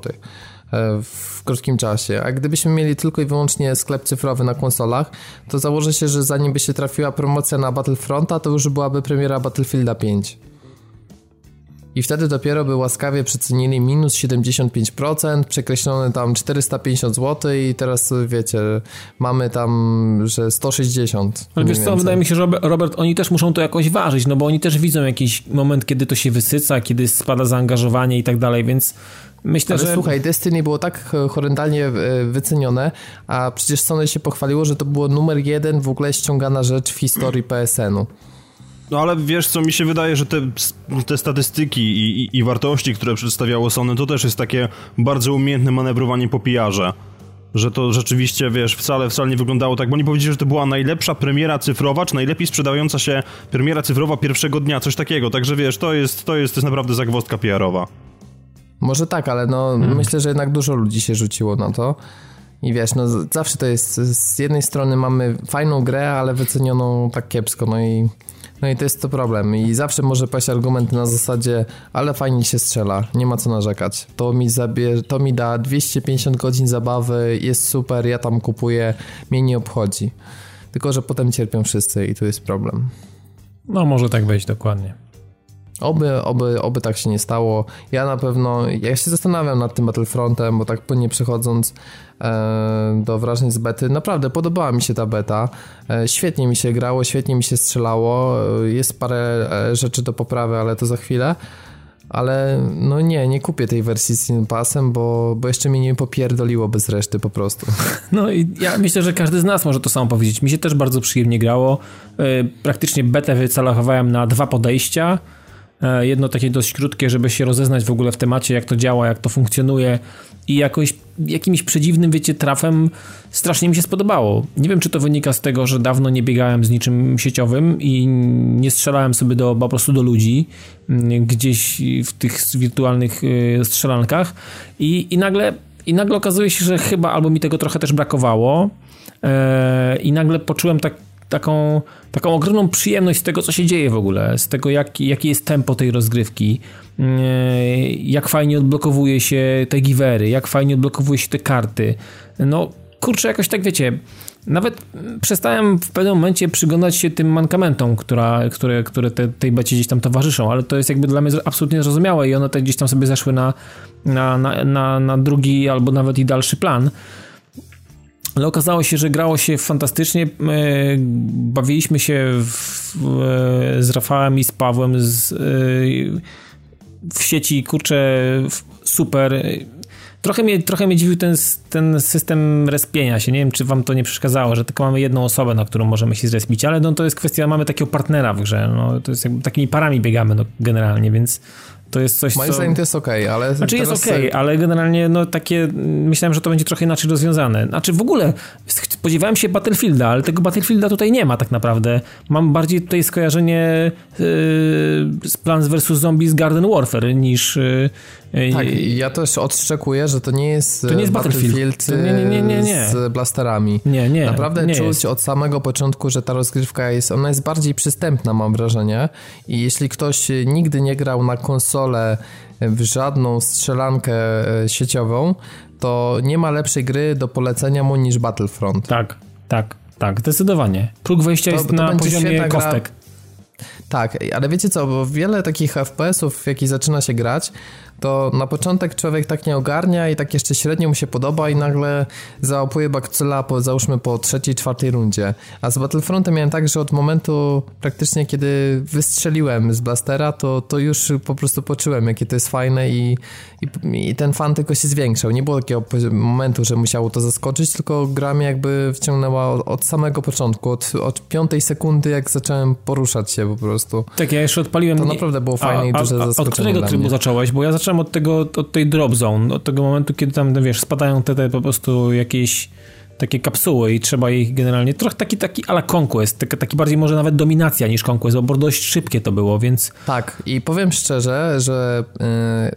e, w krótkim czasie. A gdybyśmy mieli tylko i wyłącznie sklep cyfrowy na konsolach, to założę się, że zanim by się trafiła promocja na Battlefronta, to już byłaby premiera Battlefielda 5 i wtedy dopiero by łaskawie przecenili minus 75%, przekreślone tam 450 zł i teraz wiecie, mamy tam, że 160. Ale wiesz co, wydaje mi się, że Robert, oni też muszą to jakoś ważyć, no bo oni też widzą jakiś moment, kiedy to się wysyca, kiedy spada zaangażowanie i tak dalej, więc Myślę, Ale że... słuchaj, Destiny było tak horrendalnie e, wycenione, a przecież Sony się pochwaliło, że to było numer jeden w ogóle ściągana rzecz w historii PSN-u. No ale wiesz co, mi się wydaje, że te, te statystyki i, i, i, wartości, które przedstawiało Sony, to też jest takie bardzo umiejętne manewrowanie po PR-ze. Że to rzeczywiście, wiesz, wcale, wcale nie wyglądało tak, bo oni powiedzieli, że to była najlepsza premiera cyfrowa, czy najlepiej sprzedająca się premiera cyfrowa pierwszego dnia, coś takiego. Także wiesz, to jest, to jest, to jest naprawdę zagwozdka PR-owa. Może tak, ale no hmm. myślę, że jednak dużo ludzi się rzuciło na to. I wiesz, no zawsze to jest, z jednej strony mamy fajną grę, ale wycenioną tak kiepsko, no i no i to jest to problem. I zawsze może paść argument na zasadzie, ale fajnie się strzela, nie ma co narzekać. To mi, zabie, to mi da 250 godzin zabawy, jest super, ja tam kupuję, mnie nie obchodzi. Tylko, że potem cierpią wszyscy i tu jest problem. No, może tak być dokładnie. Oby, oby, oby tak się nie stało. Ja na pewno, ja się zastanawiam nad tym Battlefrontem, bo tak płynnie przechodząc e, do wrażeń z bety, naprawdę podobała mi się ta beta. E, świetnie mi się grało, świetnie mi się strzelało. E, jest parę e, rzeczy do poprawy, ale to za chwilę. Ale no nie, nie kupię tej wersji z Season Passem, bo, bo jeszcze mnie nie popierdoliło bez reszty po prostu. No i ja myślę, że każdy z nas może to samo powiedzieć. Mi się też bardzo przyjemnie grało. E, praktycznie betę wycelowałem na dwa podejścia. E, jedno takie dość krótkie, żeby się rozeznać w ogóle w temacie, jak to działa, jak to funkcjonuje i jakoś jakimś przedziwnym, wiecie, trafem strasznie mi się spodobało. Nie wiem, czy to wynika z tego, że dawno nie biegałem z niczym sieciowym i nie strzelałem sobie do, po prostu do ludzi mm, gdzieś w tych wirtualnych y, strzelankach i, i nagle i nagle okazuje się, że chyba albo mi tego trochę też brakowało e, i nagle poczułem tak taką, taką ogromną przyjemność z tego, co się dzieje w ogóle, z tego, jak, jakie jest tempo tej rozgrywki, jak fajnie odblokowuje się te givery, jak fajnie odblokowuje się te karty. No, kurczę, jakoś tak wiecie, nawet przestałem w pewnym momencie przyglądać się tym mankamentom, która, które, które te, tej becie gdzieś tam towarzyszą, ale to jest jakby dla mnie absolutnie zrozumiałe i one tak gdzieś tam sobie zeszły na, na, na, na, na drugi albo nawet i dalszy plan. Ale okazało się, że grało się fantastycznie. E, bawiliśmy się w, e, z Rafałem i z Pawłem z, e, w sieci, kurczę, super. Trochę mnie, trochę mnie dziwił ten, ten system respienia się. Nie wiem, czy wam to nie przeszkadzało, że tylko mamy jedną osobę, na którą możemy się zrespić, ale no, to jest kwestia, mamy takiego partnera w grze. No, to jest jakby takimi parami biegamy no, generalnie, więc to jest coś, Moim co... zdaniem to jest okej, okay, ale... Znaczy jest okej, okay, ale generalnie no takie... Myślałem, że to będzie trochę inaczej rozwiązane. Znaczy w ogóle spodziewałem się Battlefielda, ale tego Battlefielda tutaj nie ma tak naprawdę. Mam bardziej tutaj skojarzenie yy, z Plants vs. Zombies Garden Warfare niż... Yy, tak, ja też odszczekuję, że to nie jest, to nie jest Battlefield, Battlefield nie, nie, nie, nie, z blasterami. Nie, nie. Naprawdę nie czuć jest. od samego początku, że ta rozgrywka jest, ona jest bardziej przystępna, mam wrażenie. I jeśli ktoś nigdy nie grał na konsolę w żadną strzelankę e, sieciową, to nie ma lepszej gry do polecenia mu niż Battlefront. Tak, tak, tak, zdecydowanie. Próg wejścia to, jest to na poziomie kostek. Gra... Tak, ale wiecie co, bo wiele takich FPS-ów, w jakich zaczyna się grać, to na początek człowiek tak nie ogarnia i tak jeszcze średnio mu się podoba i nagle załapuje bakcyla po, załóżmy po trzeciej, czwartej rundzie. A z Battlefrontem miałem tak, że od momentu praktycznie kiedy wystrzeliłem z blastera, to, to już po prostu poczułem, jakie to jest fajne i, i, i ten fan tylko się zwiększał. Nie było takiego momentu, że musiało to zaskoczyć, tylko gra mnie jakby wciągnęła od, od samego początku, od, od piątej sekundy, jak zacząłem poruszać się po prostu. Tak, ja jeszcze odpaliłem... To naprawdę było fajne a, i duże a, zaskoczenie Od którego trybu zacząłeś? Bo ja zacząłem zacząłem od tego, od tej drop zone, od tego momentu, kiedy tam, no wiesz, spadają te, te po prostu jakieś takie kapsuły i trzeba ich generalnie, trochę taki, taki ala Conquest, taki, taki bardziej może nawet dominacja niż Conquest, bo dość szybkie to było, więc... Tak, i powiem szczerze, że yy,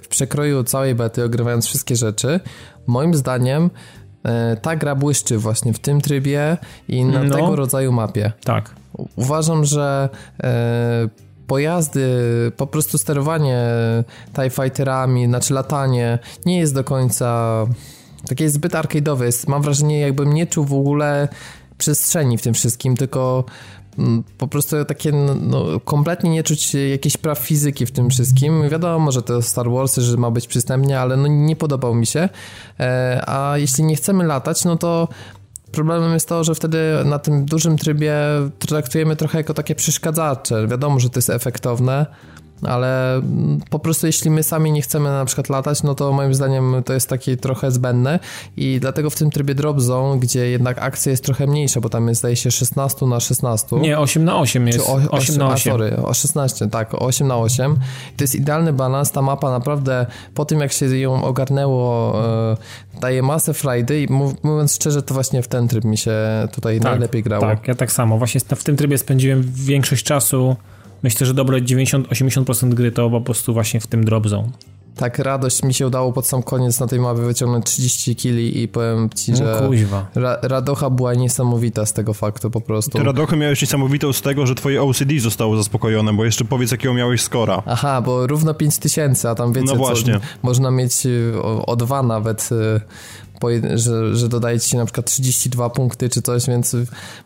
w przekroju całej bety, ogrywając wszystkie rzeczy, moim zdaniem yy, ta gra błyszczy właśnie w tym trybie i na no, tego rodzaju mapie. Tak. Uważam, że yy, pojazdy, po prostu sterowanie TIE Fighterami, znaczy latanie nie jest do końca takie zbyt arcade'owe. Jest, mam wrażenie, jakbym nie czuł w ogóle przestrzeni w tym wszystkim, tylko mm, po prostu takie no, no, kompletnie nie czuć jakiejś praw fizyki w tym wszystkim. Wiadomo, że to Star Warsy, że ma być przystępnie, ale no nie podobał mi się. E, a jeśli nie chcemy latać, no to Problemem jest to, że wtedy na tym dużym trybie traktujemy trochę jako takie przeszkadzacze. Wiadomo, że to jest efektowne, ale po prostu jeśli my sami nie chcemy na przykład latać, no to moim zdaniem to jest takie trochę zbędne i dlatego w tym trybie Drop Zone, gdzie jednak akcja jest trochę mniejsza, bo tam jest zdaje się 16 na 16. Nie, 8 na 8 jest. O, 8, 8 na 8. A, sorry, o 16, tak, 8 na 8. To jest idealny balans, ta mapa naprawdę po tym jak się ją ogarnęło e, daje masę frajdy i mówiąc szczerze, to właśnie w ten tryb mi się tutaj tak, najlepiej grało. Tak, ja tak samo. Właśnie w tym trybie spędziłem większość czasu Myślę, że dobre 90-80% gry to po prostu właśnie w tym drop zone. Tak, radość mi się udało pod sam koniec na tej mapie wyciągnąć 30 kili i powiem ci, że no, ra radocha była niesamowita z tego faktu po prostu. Ty radochę miałeś niesamowitą z tego, że twoje OCD zostało zaspokojone, bo jeszcze powiedz jakiego miałeś skora. Aha, bo równo 5000, a tam wiecie no właśnie. Co, można mieć y, o, o dwa nawet y, że, że dodaje ci się na przykład 32 punkty czy coś, więc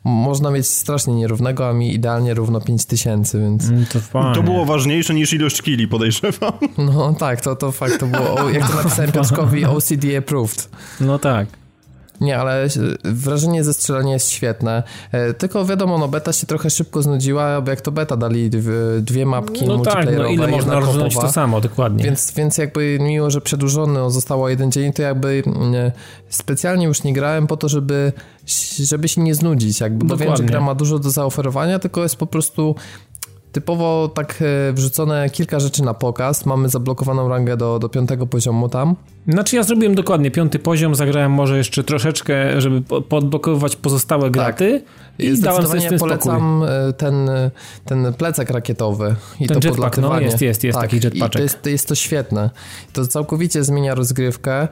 można mieć strasznie nierównego, a mi idealnie równo 5000, więc... Mm, to, to, było ważniejsze niż ilość kili, podejrzewam. No tak, to, to fakt, to było, jak to napisałem Piotrkowi, OCD approved. No tak. Nie, ale wrażenie ze strzelania jest świetne. E, tylko wiadomo, no beta się trochę szybko znudziła, bo jak to beta dali dwie mapki No tak, no ile można rozwiązać to samo, dokładnie. Więc, więc jakby miło, że przedłużony zostało jeden dzień, to jakby mm, specjalnie już nie grałem po to, żeby, żeby się nie znudzić, jakby, bo wiem, że gra ma dużo do zaoferowania, tylko jest po prostu typowo tak e, wrzucone kilka rzeczy na pokaz. Mamy zablokowaną rangę do, do piątego poziomu tam Znaczy ja zrobiłem dokładnie piąty poziom, zagrałem może jeszcze troszeczkę, żeby podblokować pozostałe tak. graty tak. i dałem sobie z tym polecam e, ten, ten plecak rakietowy i ten to jetpack, no jest, jest, jest tak. taki jetpaczek. To jest, jest to świetne. To całkowicie zmienia rozgrywkę,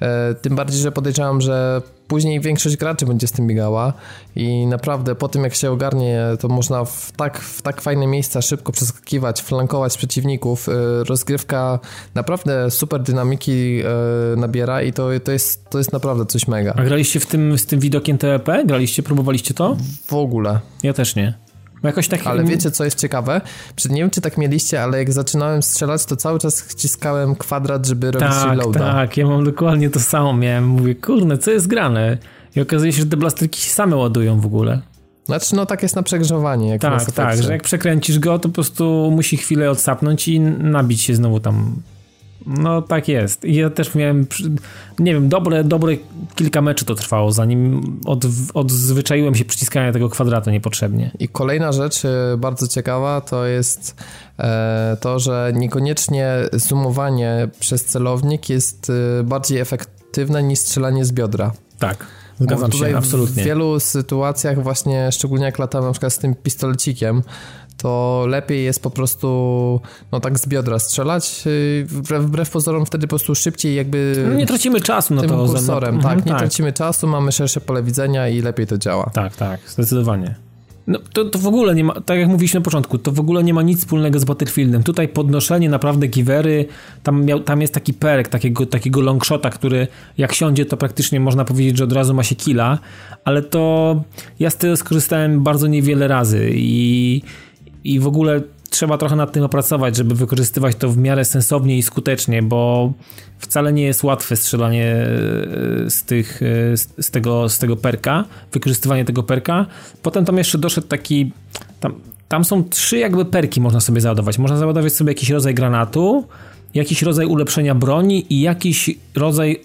e, tym bardziej, że podejrzewam, że później większość graczy będzie z tym biegała i naprawdę po tym jak się ogarnie, to można w tak, w tak fajne miejsca szybko przeskakiwać, flankować przeciwników. Rozgrywka naprawdę super dynamiki nabiera i to, to, jest, to jest naprawdę coś mega. A graliście w tym, z tym widokiem TEP? Graliście, próbowaliście to? W ogóle. Ja też nie. Jakoś tak... Ale wiecie, co jest ciekawe? Nie wiem, czy tak mieliście, ale jak zaczynałem strzelać, to cały czas wciskałem kwadrat, żeby robić tak, reloada. Tak, ja mam dokładnie to samo. Miałem, mówię, kurde, co jest grane? I okazuje się, że te blasterki się same ładują w ogóle. Znaczy, no tak jest na przegrzewanie. Jak tak, tak, że jak przekręcisz go, to po prostu musi chwilę odsapnąć i nabić się znowu tam no tak jest. I ja też miałem, nie wiem, dobre, dobre kilka meczy to trwało, zanim od, odzwyczaiłem się przyciskania tego kwadratu niepotrzebnie. I kolejna rzecz e, bardzo ciekawa to jest e, to, że niekoniecznie zoomowanie przez celownik jest e, bardziej efektywne niż strzelanie z biodra. Tak. Zgadzam się, absolutnie. W wielu sytuacjach właśnie, szczególnie jak latam na przykład z tym pistolecikiem, to lepiej jest po prostu no tak z biodra strzelać. Y, wbrew, pozorom wtedy po prostu szybciej jakby... No nie tracimy czasu na to. Kursorem, tak, nie tak. tracimy czasu, mamy szersze pole widzenia i lepiej to działa. Tak, tak, zdecydowanie. No, to, to w ogóle nie ma, tak jak mówiliśmy na początku, to w ogóle nie ma nic wspólnego z Battlefieldem. Tutaj podnoszenie naprawdę givery, tam, miał, tam jest taki perk, takiego, takiego longshota, który jak siądzie, to praktycznie można powiedzieć, że od razu ma się killa, ale to ja z tego skorzystałem bardzo niewiele razy i i w ogóle trzeba trochę nad tym opracować, żeby wykorzystywać to w miarę sensownie i skutecznie, bo wcale nie jest łatwe strzelanie e, z, tych, e, z, tego, z tego perka, wykorzystywanie tego perka. Potem tam jeszcze doszedł taki. Tam, tam są trzy jakby perki można sobie załadować. Można załadować sobie jakiś rodzaj granatu, jakiś rodzaj ulepszenia broni i jakiś rodzaj.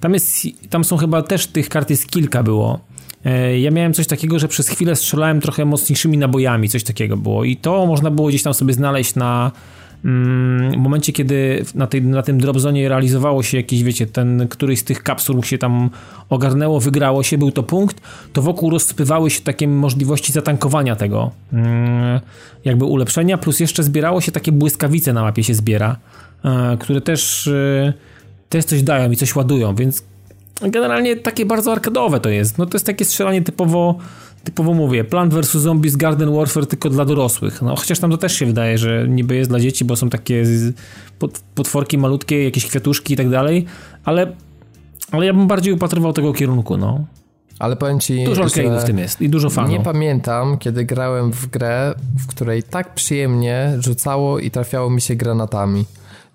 Tam, jest, tam są chyba też tych kart jest kilka było. E, ja miałem coś takiego, że przez chwilę strzelałem trochę mocniejszymi nabojami, coś takiego było. I to można było gdzieś tam sobie znaleźć na mm, w momencie, kiedy na, tej, na tym dropzonie realizowało się jakiś, wiecie, ten, któryś z tych kapsuł się tam ogarnęło, wygrało się, był to punkt, to wokół rozsypywały się takie możliwości zatankowania tego mm, jakby ulepszenia, plus jeszcze zbierało się takie błyskawice na mapie się zbiera, e, które też e, też coś dają i coś ładują, więc generalnie takie bardzo arkadowe to jest. No to jest takie strzelanie typowo, typowo mówię, Plant vs. Zombies Garden Warfare tylko dla dorosłych. No chociaż tam to też się wydaje, że niby jest dla dzieci, bo są takie potworki malutkie, jakieś kwiatuszki i tak dalej, ale, ale ja bym bardziej upatrywał tego kierunku, no. Ale powiem ci, dużo arcade'ów w tym jest i dużo fanów. Nie pamiętam, kiedy grałem w grę, w której tak przyjemnie rzucało i trafiało mi się granatami.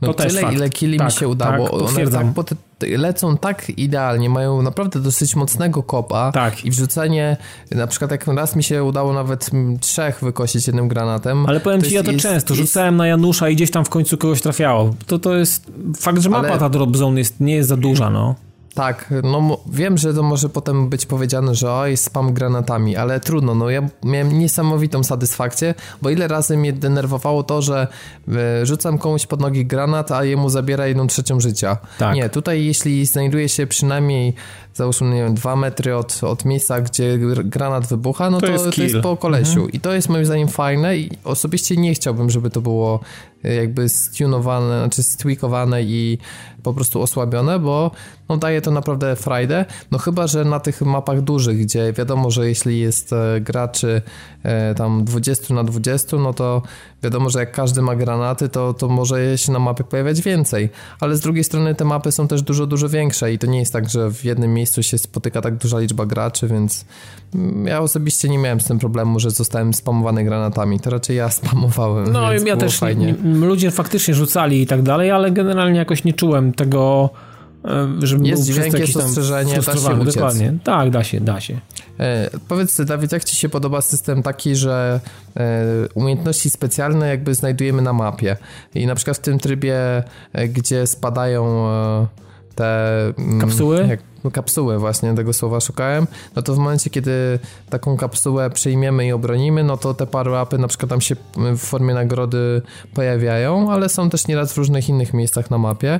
No to tyle, ile kili tak, mi się udało. Tak, One tak, pot, lecą tak idealnie, mają naprawdę dosyć mocnego kopa tak. i wrzucenie, na przykład jak raz mi się udało nawet trzech wykosić jednym granatem. Ale powiem ci, ja to jest, często, jest... rzucałem na Janusza i gdzieś tam w końcu kogoś trafiało. To to jest, fakt, że mapa Ale... ta drop zone jest, nie jest za duża, no. Tak, no wiem, że to może potem być powiedziane, że oj, spam granatami, ale trudno, no ja miałem niesamowitą satysfakcję, bo ile razy mnie denerwowało to, że e, rzucam komuś pod nogi granat, a jemu zabiera jedną trzecią życia. Tak. Nie, tutaj jeśli znajduje się przynajmniej załóżmy, nie wiem, dwa metry od, od miejsca, gdzie granat wybucha, no to, to, jest, to jest, po kolesiu. Mhm. I to jest moim zdaniem fajne i osobiście nie chciałbym, żeby to było e, jakby stunowane, znaczy stwikowane i po prostu osłabione, bo no daje to naprawdę frajdę, no chyba, że na tych mapach dużych, gdzie wiadomo, że jeśli jest e, graczy e, tam 20 na 20, no to wiadomo, że jak każdy ma granaty, to, to może się na mapie pojawiać więcej, ale z drugiej strony te mapy są też dużo, dużo większe i to nie jest tak, że w jednym miejscu się spotyka tak duża liczba graczy, więc ja osobiście nie miałem z tym problemu, że zostałem spamowany granatami, to raczej ja spamowałem. No i ja też, fajnie. ludzie faktycznie rzucali i tak dalej, ale generalnie jakoś nie czułem tego żeby jest dźwięk, jest ostrzeżenie, da się uciec. Dokładnie. Tak, da się, da się. E, powiedz, Dawid, jak ci się podoba system taki, że e, umiejętności specjalne jakby znajdujemy na mapie i na przykład w tym trybie, e, gdzie spadają e, te... Mm, kapsuły? Jak, no, kapsuły właśnie, tego słowa szukałem, no to w momencie, kiedy taką kapsułę przyjmiemy i obronimy, no to te power-upy na przykład tam się w formie nagrody pojawiają, ale są też nieraz w różnych innych miejscach na mapie.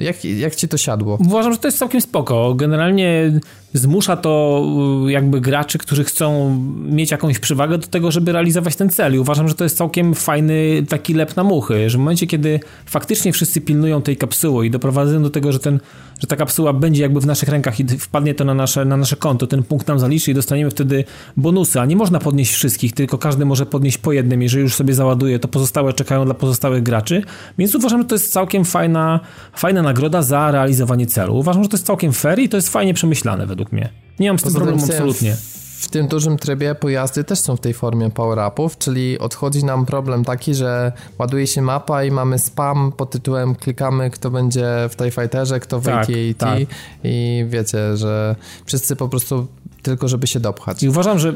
Jak, jak ci to siadło? Uważam, że to jest całkiem spoko. Generalnie zmusza to y, jakby graczy, którzy chcą mieć jakąś przewagę do tego, żeby realizować ten cel. I uważam, że to jest całkiem fajny taki lep na muchy, że w momencie, kiedy faktycznie wszyscy pilnują tej kapsuły i doprowadzają do tego, że, ten, że ta kapsuła będzie jakby w naszych rękach i wpadnie to na nasze, na nasze konto, ten punkt nam zaliczy i dostaniemy wtedy bonusy, a nie można podnieść wszystkich, tylko każdy może podnieść po jednym. Jeżeli już sobie załaduje, to pozostałe czekają dla pozostałych graczy. Więc uważam, że to jest całkiem fajna, fajna nagroda za realizowanie celu. Uważam, że to jest całkiem fair i to jest fajnie przemyślane według mnie. Nie mam z tym problemu absolutnie. W, w tym dużym trybie pojazdy też są w tej formie power-upów, czyli odchodzi nam problem taki, że ładuje się mapa i mamy spam pod tytułem klikamy, kto będzie w tej fighterze, kto w tak, AT&T tak. i wiecie, że wszyscy po prostu tylko żeby się dopchać. I uważam, że y,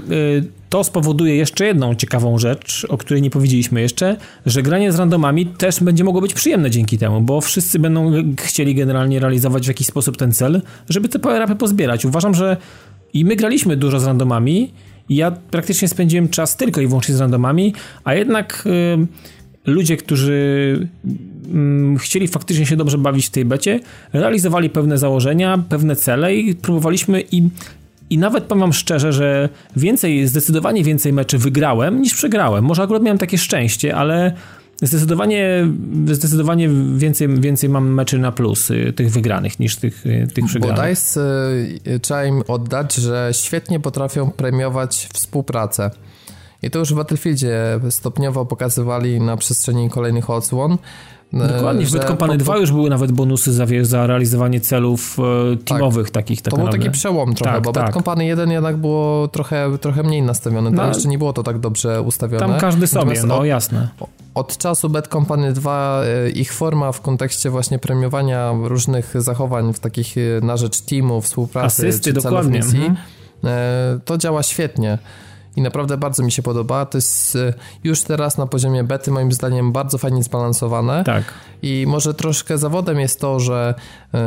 to spowoduje jeszcze jedną ciekawą rzecz, o której nie powiedzieliśmy jeszcze, że granie z randomami też będzie mogło być przyjemne dzięki temu, bo wszyscy będą chcieli generalnie realizować w jakiś sposób ten cel, żeby te power pozbierać. Uważam, że i my graliśmy dużo z randomami i ja praktycznie spędziłem czas tylko i wyłącznie z randomami, a jednak y, ludzie, którzy mm, chcieli faktycznie się dobrze bawić w tej becie, realizowali pewne założenia, pewne cele i próbowaliśmy i i nawet powiem szczerze, że więcej, zdecydowanie więcej meczy wygrałem niż przegrałem. Może akurat miałem takie szczęście, ale zdecydowanie, zdecydowanie więcej, więcej mam meczy na plus tych wygranych niż tych, tych przegranych. Bo DICE y, trzeba im oddać, że świetnie potrafią premiować współpracę. I to już w Battlefieldzie stopniowo pokazywali na przestrzeni kolejnych odsłon, Dokładnie, w Bad Company 2 już były nawet bonusy za, za realizowanie celów e, teamowych tak, takich. Tak to był taki przełom trochę, tak, bo tak. Bad Company 1 jednak było trochę, trochę mniej nastawione, no, jeszcze nie było to tak dobrze ustawione. Tam każdy sobie, Natomiast no od, jasne. Od czasu Bad Company 2 e, ich forma w kontekście właśnie premiowania różnych zachowań w takich na rzecz teamu, współpracy Asysty, czy dokładnie. misji, mhm. to działa świetnie i naprawdę bardzo mi się podoba. To jest y, już teraz na poziomie bety moim zdaniem bardzo fajnie zbalansowane. Tak. I może troszkę zawodem jest to, że y,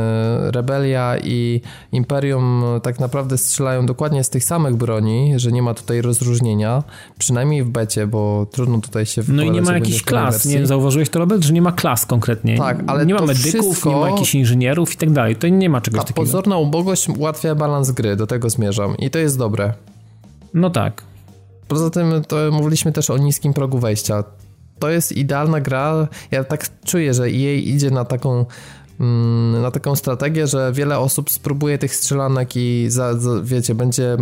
Rebelia i Imperium tak naprawdę strzelają dokładnie z tych samych broni, że nie ma tutaj rozróżnienia, przynajmniej w becie, bo trudno tutaj się No i nie ma jakichś klas, nie zauważyłeś to, Robert, że nie ma klas konkretnie. Tak, ale nie ma medyków, wszystko... nie ma jakichś inżynierów i tak dalej. To nie ma czegoś takiego. pozorna ubogość ułatwia balans gry, do tego zmierzam i to jest dobre. No tak. Poza tym to mówiliśmy też o niskim progu wejścia. To jest idealna gra. Ja tak czuję, że jej idzie na taką mm, na taką strategię, że wiele osób spróbuje tych strzelanek i za, za, wiecie, będzie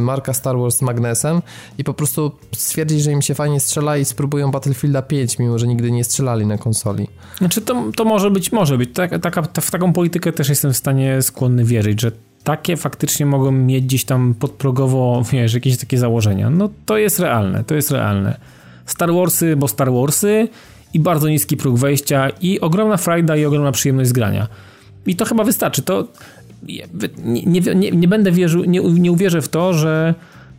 marka Star Wars magnesem i po prostu stwierdzi, że im się fajnie strzela i spróbują Battlefielda 5, mimo że nigdy nie strzelali na konsoli. Znaczy to, to może być, może być. Tak, taka, w taką politykę też jestem w stanie skłonny wierzyć, że takie faktycznie mogą mieć gdzieś tam podprogowo, wiesz, jakieś takie założenia. No to jest realne, to jest realne. Star Warsy, bo Star Warsy i bardzo niski próg wejścia i ogromna frajda i ogromna przyjemność z grania. I to chyba wystarczy. To nie, nie, nie, nie będę wierzył, nie, nie uwierzę w to, że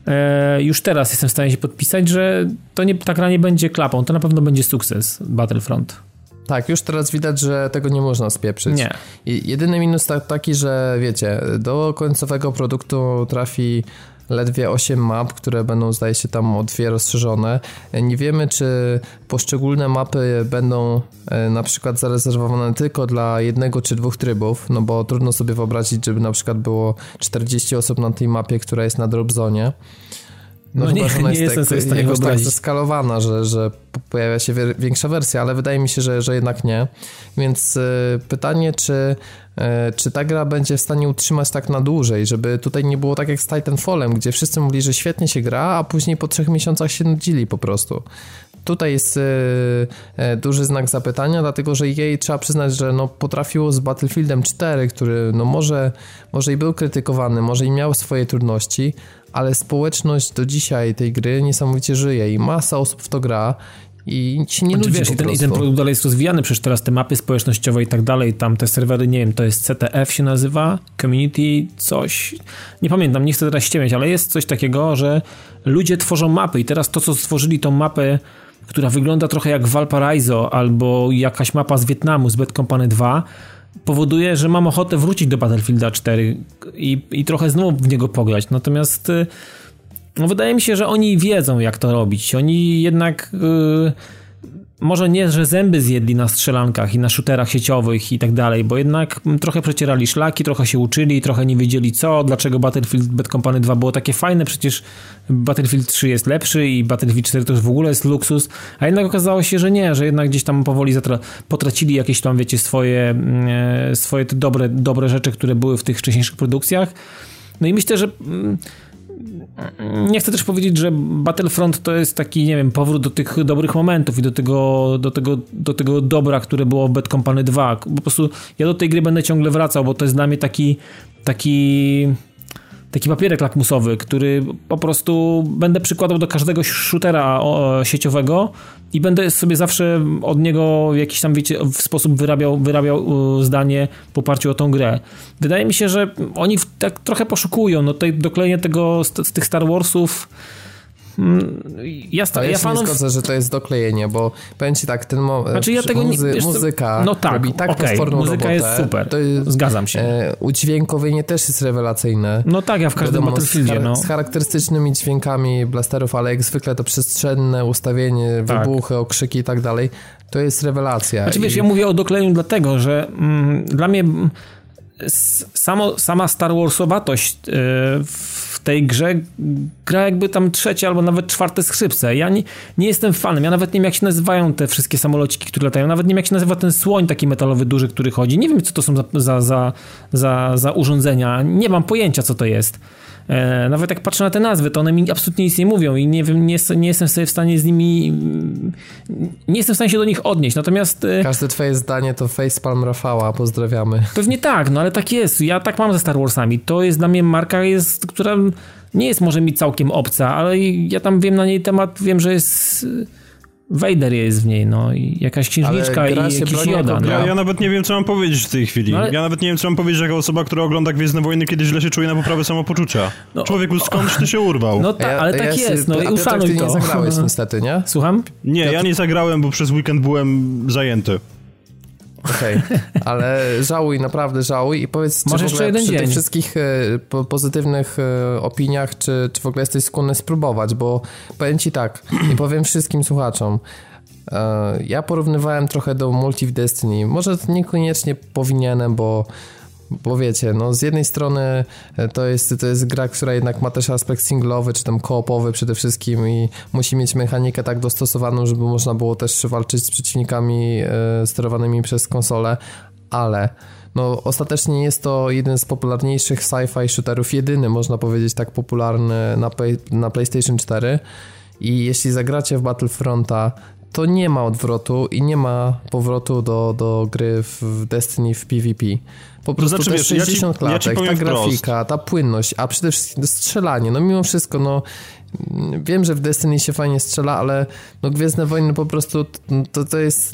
e, już teraz jestem w stanie się podpisać, że to nie, ta gra nie będzie klapą. To na pewno będzie sukces Battlefront. Tak, już teraz widać, że tego nie można spieprzyć. Nie. I jedyny minus taki, że wiecie, do końcowego produktu trafi ledwie 8 map, które będą zdaje się tam o dwie rozszerzone. Nie wiemy, czy poszczególne mapy będą e, na przykład zarezerwowane tylko dla jednego czy dwóch trybów, no bo trudno sobie wyobrazić, żeby na przykład było 40 osób na tej mapie, która jest na drop zone. No, no nie, nie jest jestem tak, sobie w stanie jakoś tak zeskalowana, że, że pojawia się większa wersja, ale wydaje mi się, że, że jednak nie. Więc y, pytanie, czy, y, czy ta gra będzie w stanie utrzymać tak na dłużej, żeby tutaj nie było tak jak z Titanfallem, gdzie wszyscy mówili, że świetnie się gra, a później po trzech miesiącach się nudzili po prostu. Tutaj jest y, duży znak zapytania, dlatego że jej trzeba przyznać, że no, potrafiło z Battlefieldem 4, który no, może, może i był krytykowany, może i miał swoje trudności, ale społeczność do dzisiaj tej gry niesamowicie żyje i masa osób w to gra i się nie znaczy, wiesz, i ten, i ten produkt dalej jest rozwijany, przecież teraz te mapy społecznościowe i tak dalej, tam te serwery, nie wiem, to jest CTF się nazywa, Community coś, nie pamiętam, nie chcę teraz ściemiać, ale jest coś takiego, że ludzie tworzą mapy i teraz to, co stworzyli tą mapę, która wygląda trochę jak Valparaiso albo jakaś mapa z Wietnamu, z Bad Company 2, powoduje, że mam ochotę wrócić do Battlefielda 4 i, i trochę znowu w niego pograć. Natomiast y, no wydaje mi się, że oni wiedzą, jak to robić. Oni jednak. Yy, może nie, że zęby zjedli na strzelankach i na shooterach sieciowych i tak dalej, bo jednak trochę przecierali szlaki, trochę się uczyli, trochę nie wiedzieli co, dlaczego Battlefield Bad Company 2 było takie fajne, przecież Battlefield 3 jest lepszy i Battlefield 4 to już w ogóle jest luksus, a jednak okazało się, że nie, że jednak gdzieś tam powoli potracili jakieś tam, wiecie, swoje, mm, e, swoje te dobre, dobre rzeczy, które były w tych wcześniejszych produkcjach. No i myślę, że mm, nie chcę też powiedzieć, że Battlefront to jest taki, nie wiem, powrót do tych dobrych momentów i do tego, do tego, do tego dobra, które było w Bad Company 2. Po prostu ja do tej gry będę ciągle wracał, bo to jest dla mnie taki, taki taki papierek lakmusowy, który po prostu będę przykładał do każdego shootera sieciowego i będę sobie zawsze od niego w jakiś tam, wiecie, w sposób wyrabiał, wyrabiał zdanie w oparciu o tą grę. Wydaje mi się, że oni tak trochę poszukują, no tutaj doklejenie tego, z, z tych Star Warsów ja, sta, ja, ja fanów... nie zgodzę, że to jest doklejenie, bo powiem ci tak, ten mo... znaczy ja tego muzy... nie, muzyka no tak, robi tak okay, potworną muzyka robotę. jest super, jest, zgadzam się. E, udźwiękowienie też jest rewelacyjne. No tak, ja w każdym Battlefieldzie, no. Z charakterystycznymi dźwiękami blasterów, ale jak zwykle to przestrzenne ustawienie, tak. wybuchy, okrzyki i tak dalej, to jest rewelacja. Znaczy I... wiesz, ja mówię o doklejeniu dlatego, że mm, dla mnie samo, sama Star Warsowatość yy, w tej grze gra jakby tam trzecie albo nawet czwarte skrzypce. Ja nie, nie jestem fanem, ja nawet nie wiem jak się nazywają te wszystkie samolociki, które latają, nawet nie wiem jak się nazywa ten słoń taki metalowy duży, który chodzi. Nie wiem co to są za, za, za, za, za urządzenia, nie mam pojęcia co to jest. E, nawet jak patrzę na te nazwy, to one mi absolutnie nic nie mówią i nie, wiem, nie, nie jestem sobie w stanie z nimi nie jestem w stanie się do nich odnieść, natomiast... E, Każde twoje zdanie to facepalm Rafała, pozdrawiamy. Pewnie tak, no ale tak jest, ja tak mam ze Star Warsami, to jest dla mnie marka, jest, która nie jest może mi całkiem obca, ale ja tam wiem na niej temat, wiem, że jest Vader jest w niej, no i jakaś księżniczka i jakiś Yoda. No. Ja, ja, nawet nie wiem, co mam powiedzieć w tej chwili. No, ale... Ja nawet nie wiem, co mam powiedzieć jako osoba, która ogląda Gwiezdne Wojny, kiedy źle się czuje na poprawę samopoczucia. No, Człowieku, skądś ty się urwał? No tak, ale tak ja jest, no i uszanuj to. nie zagrałeś niestety, nie? Słucham? Nie, ja nie zagrałem, bo przez weekend byłem zajęty. Okej, okay. ale żałuj, naprawdę żałuj i powiedz, Może czy w ogóle przy dzień. tych wszystkich e, pozytywnych e, opiniach, czy, czy w ogóle jesteś skłonny spróbować, bo powiem ci tak i powiem wszystkim słuchaczom, e, ja porównywałem trochę do Multi w Destiny. Może niekoniecznie powinienem, bo bo wiecie, no z jednej strony e, to jest, to jest gra, która jednak ma też aspekt singlowy, czy tam koopowy przede wszystkim i musi mieć mechanikę tak dostosowaną, żeby można było też walczyć z przeciwnikami e, sterowanymi przez konsolę, ale no ostatecznie jest to jeden z popularniejszych sci-fi shooterów, jedyny można powiedzieć tak popularny na, na PlayStation 4 i jeśli zagracie w Battlefronta, to nie ma odwrotu i nie ma powrotu do, do gry w Destiny w PvP. Po prostu to znaczy, wiesz, 60 ja ci, klatek, ja ta grafika, ta płynność, a przede wszystkim strzelanie, no mimo wszystko, no wiem, że w Destiny się fajnie strzela, ale no Gwiezdne Wojny po prostu to, to jest,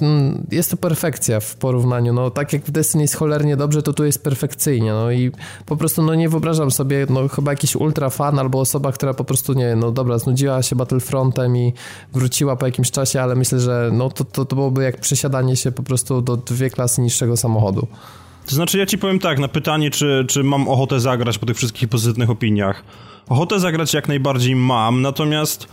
jest to perfekcja w porównaniu, no tak jak w Destiny jest cholernie dobrze, to tu jest perfekcyjnie, no i po prostu no nie wyobrażam sobie, no chyba jakiś ultra fan albo osoba, która po prostu nie, no dobra, znudziła się Battlefrontem i wróciła po jakimś czasie, ale myślę, że no to, to, to byłoby jak przesiadanie się po prostu do dwie klasy niższego samochodu. To znaczy, ja ci powiem tak, na pytanie, czy, czy mam ochotę zagrać po tych wszystkich pozytywnych opiniach. Ochotę zagrać jak najbardziej mam, natomiast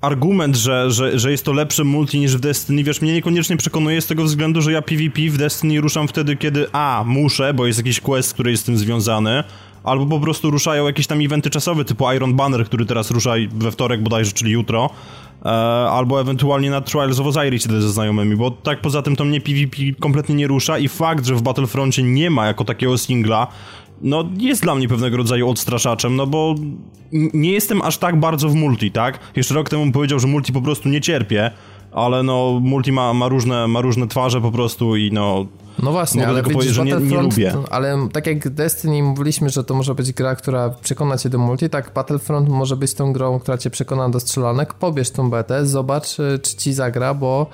argument, że, że, że jest to lepsze multi niż w Destiny, wiesz, mnie niekoniecznie przekonuje z tego względu, że ja PvP w Destiny ruszam wtedy, kiedy a, muszę, bo jest jakiś quest, który jest z tym związany, albo po prostu ruszają jakieś tam eventy czasowe, typu Iron Banner, który teraz rusza we wtorek bodajże, czyli jutro, e, albo ewentualnie na Trials of Osiris ze znajomymi, bo tak poza tym to mnie PvP kompletnie nie rusza i fakt, że w Battlefroncie nie ma jako takiego singla, no jest dla mnie pewnego rodzaju odstraszaczem, no bo nie jestem aż tak bardzo w multi, tak? Jeszcze rok temu powiedział, że multi po prostu nie cierpię, ale no multi ma, ma, różne, ma różne twarze po prostu i no... No właśnie, ale tylko widzisz, że nie, nie lubię. Ale tak jak Destiny mówiliśmy, że to może być gra, która przekona cię do multi, tak Battlefront może być tą grą, która cię przekona do strzelanek. Pobierz tą betę, zobacz, y, czy ci zagra, bo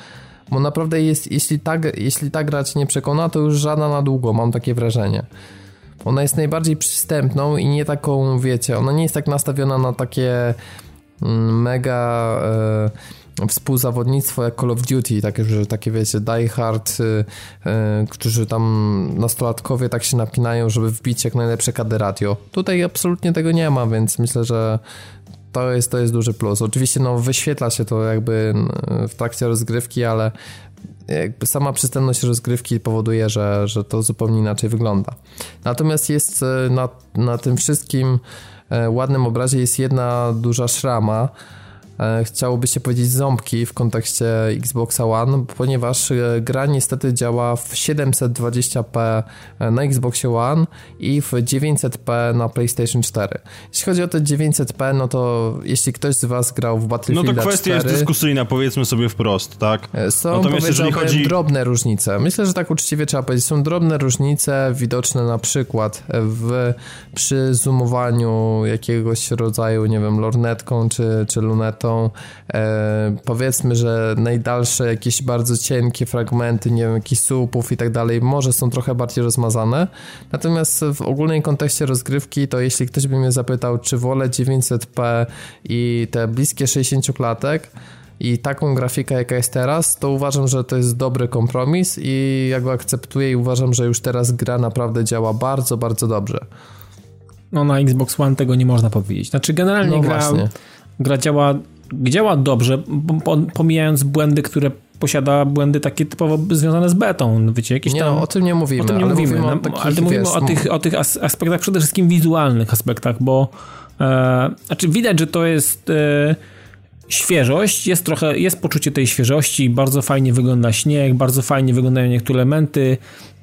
bo naprawdę jest, jeśli ta, jeśli ta gra cię nie przekona, to już żadna na długo, mam takie wrażenie. Ona jest najbardziej przystępną i nie taką, wiecie, ona nie jest tak nastawiona na takie mm, mega e, współzawodnictwo jak Call of Duty, takie, że takie wiecie, Die Hard, e, e, którzy tam nastolatkowie tak się napinają, żeby wbić jak najlepsze KD radio. Tutaj absolutnie tego nie ma, więc myślę, że to jest, to jest duży plus. Oczywiście no, wyświetla się to jakby w trakcie rozgrywki, ale jakby sama przystępność rozgrywki powoduje, że, że to zupełnie inaczej wygląda. Natomiast jest e, na, na tym wszystkim e, ładnym obrazie jest jedna duża szrama, chciałoby się powiedzieć ząbki w kontekście Xboxa One, ponieważ e, gra niestety działa w 720p e, na Xboxie One i w 900p na PlayStation 4. Jeśli chodzi o te 900p, no to jeśli ktoś z was grał w Battlefield No to kwestia 4, jest dyskusyjna, powiedzmy sobie wprost, tak? Są Natomiast jeżeli chodzi... drobne różnice. Myślę, że tak uczciwie trzeba powiedzieć, są drobne różnice widoczne na przykład w przy zoomowaniu jakiegoś rodzaju, nie wiem, lornetką czy, czy lunetą e, powiedzmy, że najdalsze jakieś bardzo cienkie fragmenty, nie wiem, jakichś słupów i tak dalej, może są trochę bardziej rozmazane. Natomiast w ogólnej kontekście rozgrywki, to jeśli ktoś by mnie zapytał, czy wolę 900p i te bliskie 60 klatek, i taką grafikę, jaka jest teraz, to uważam, że to jest dobry kompromis i ja go akceptuję i uważam, że już teraz gra naprawdę działa bardzo, bardzo dobrze. No na Xbox One tego nie można powiedzieć. Znaczy generalnie no gra, gra działa działa dobrze, pomijając błędy, które posiada błędy takie typowo związane z betą, wiecie, jakieś nie, tam... No, o tym nie mówimy. O tym nie ale mówimy, mówimy no, ale mówimy wiesz, o tych, o tych aspektach, przede wszystkim wizualnych aspektach, bo e, znaczy widać, że to jest e, świeżość, jest trochę, jest poczucie tej świeżości, bardzo fajnie wygląda śnieg, bardzo fajnie wyglądają niektóre elementy,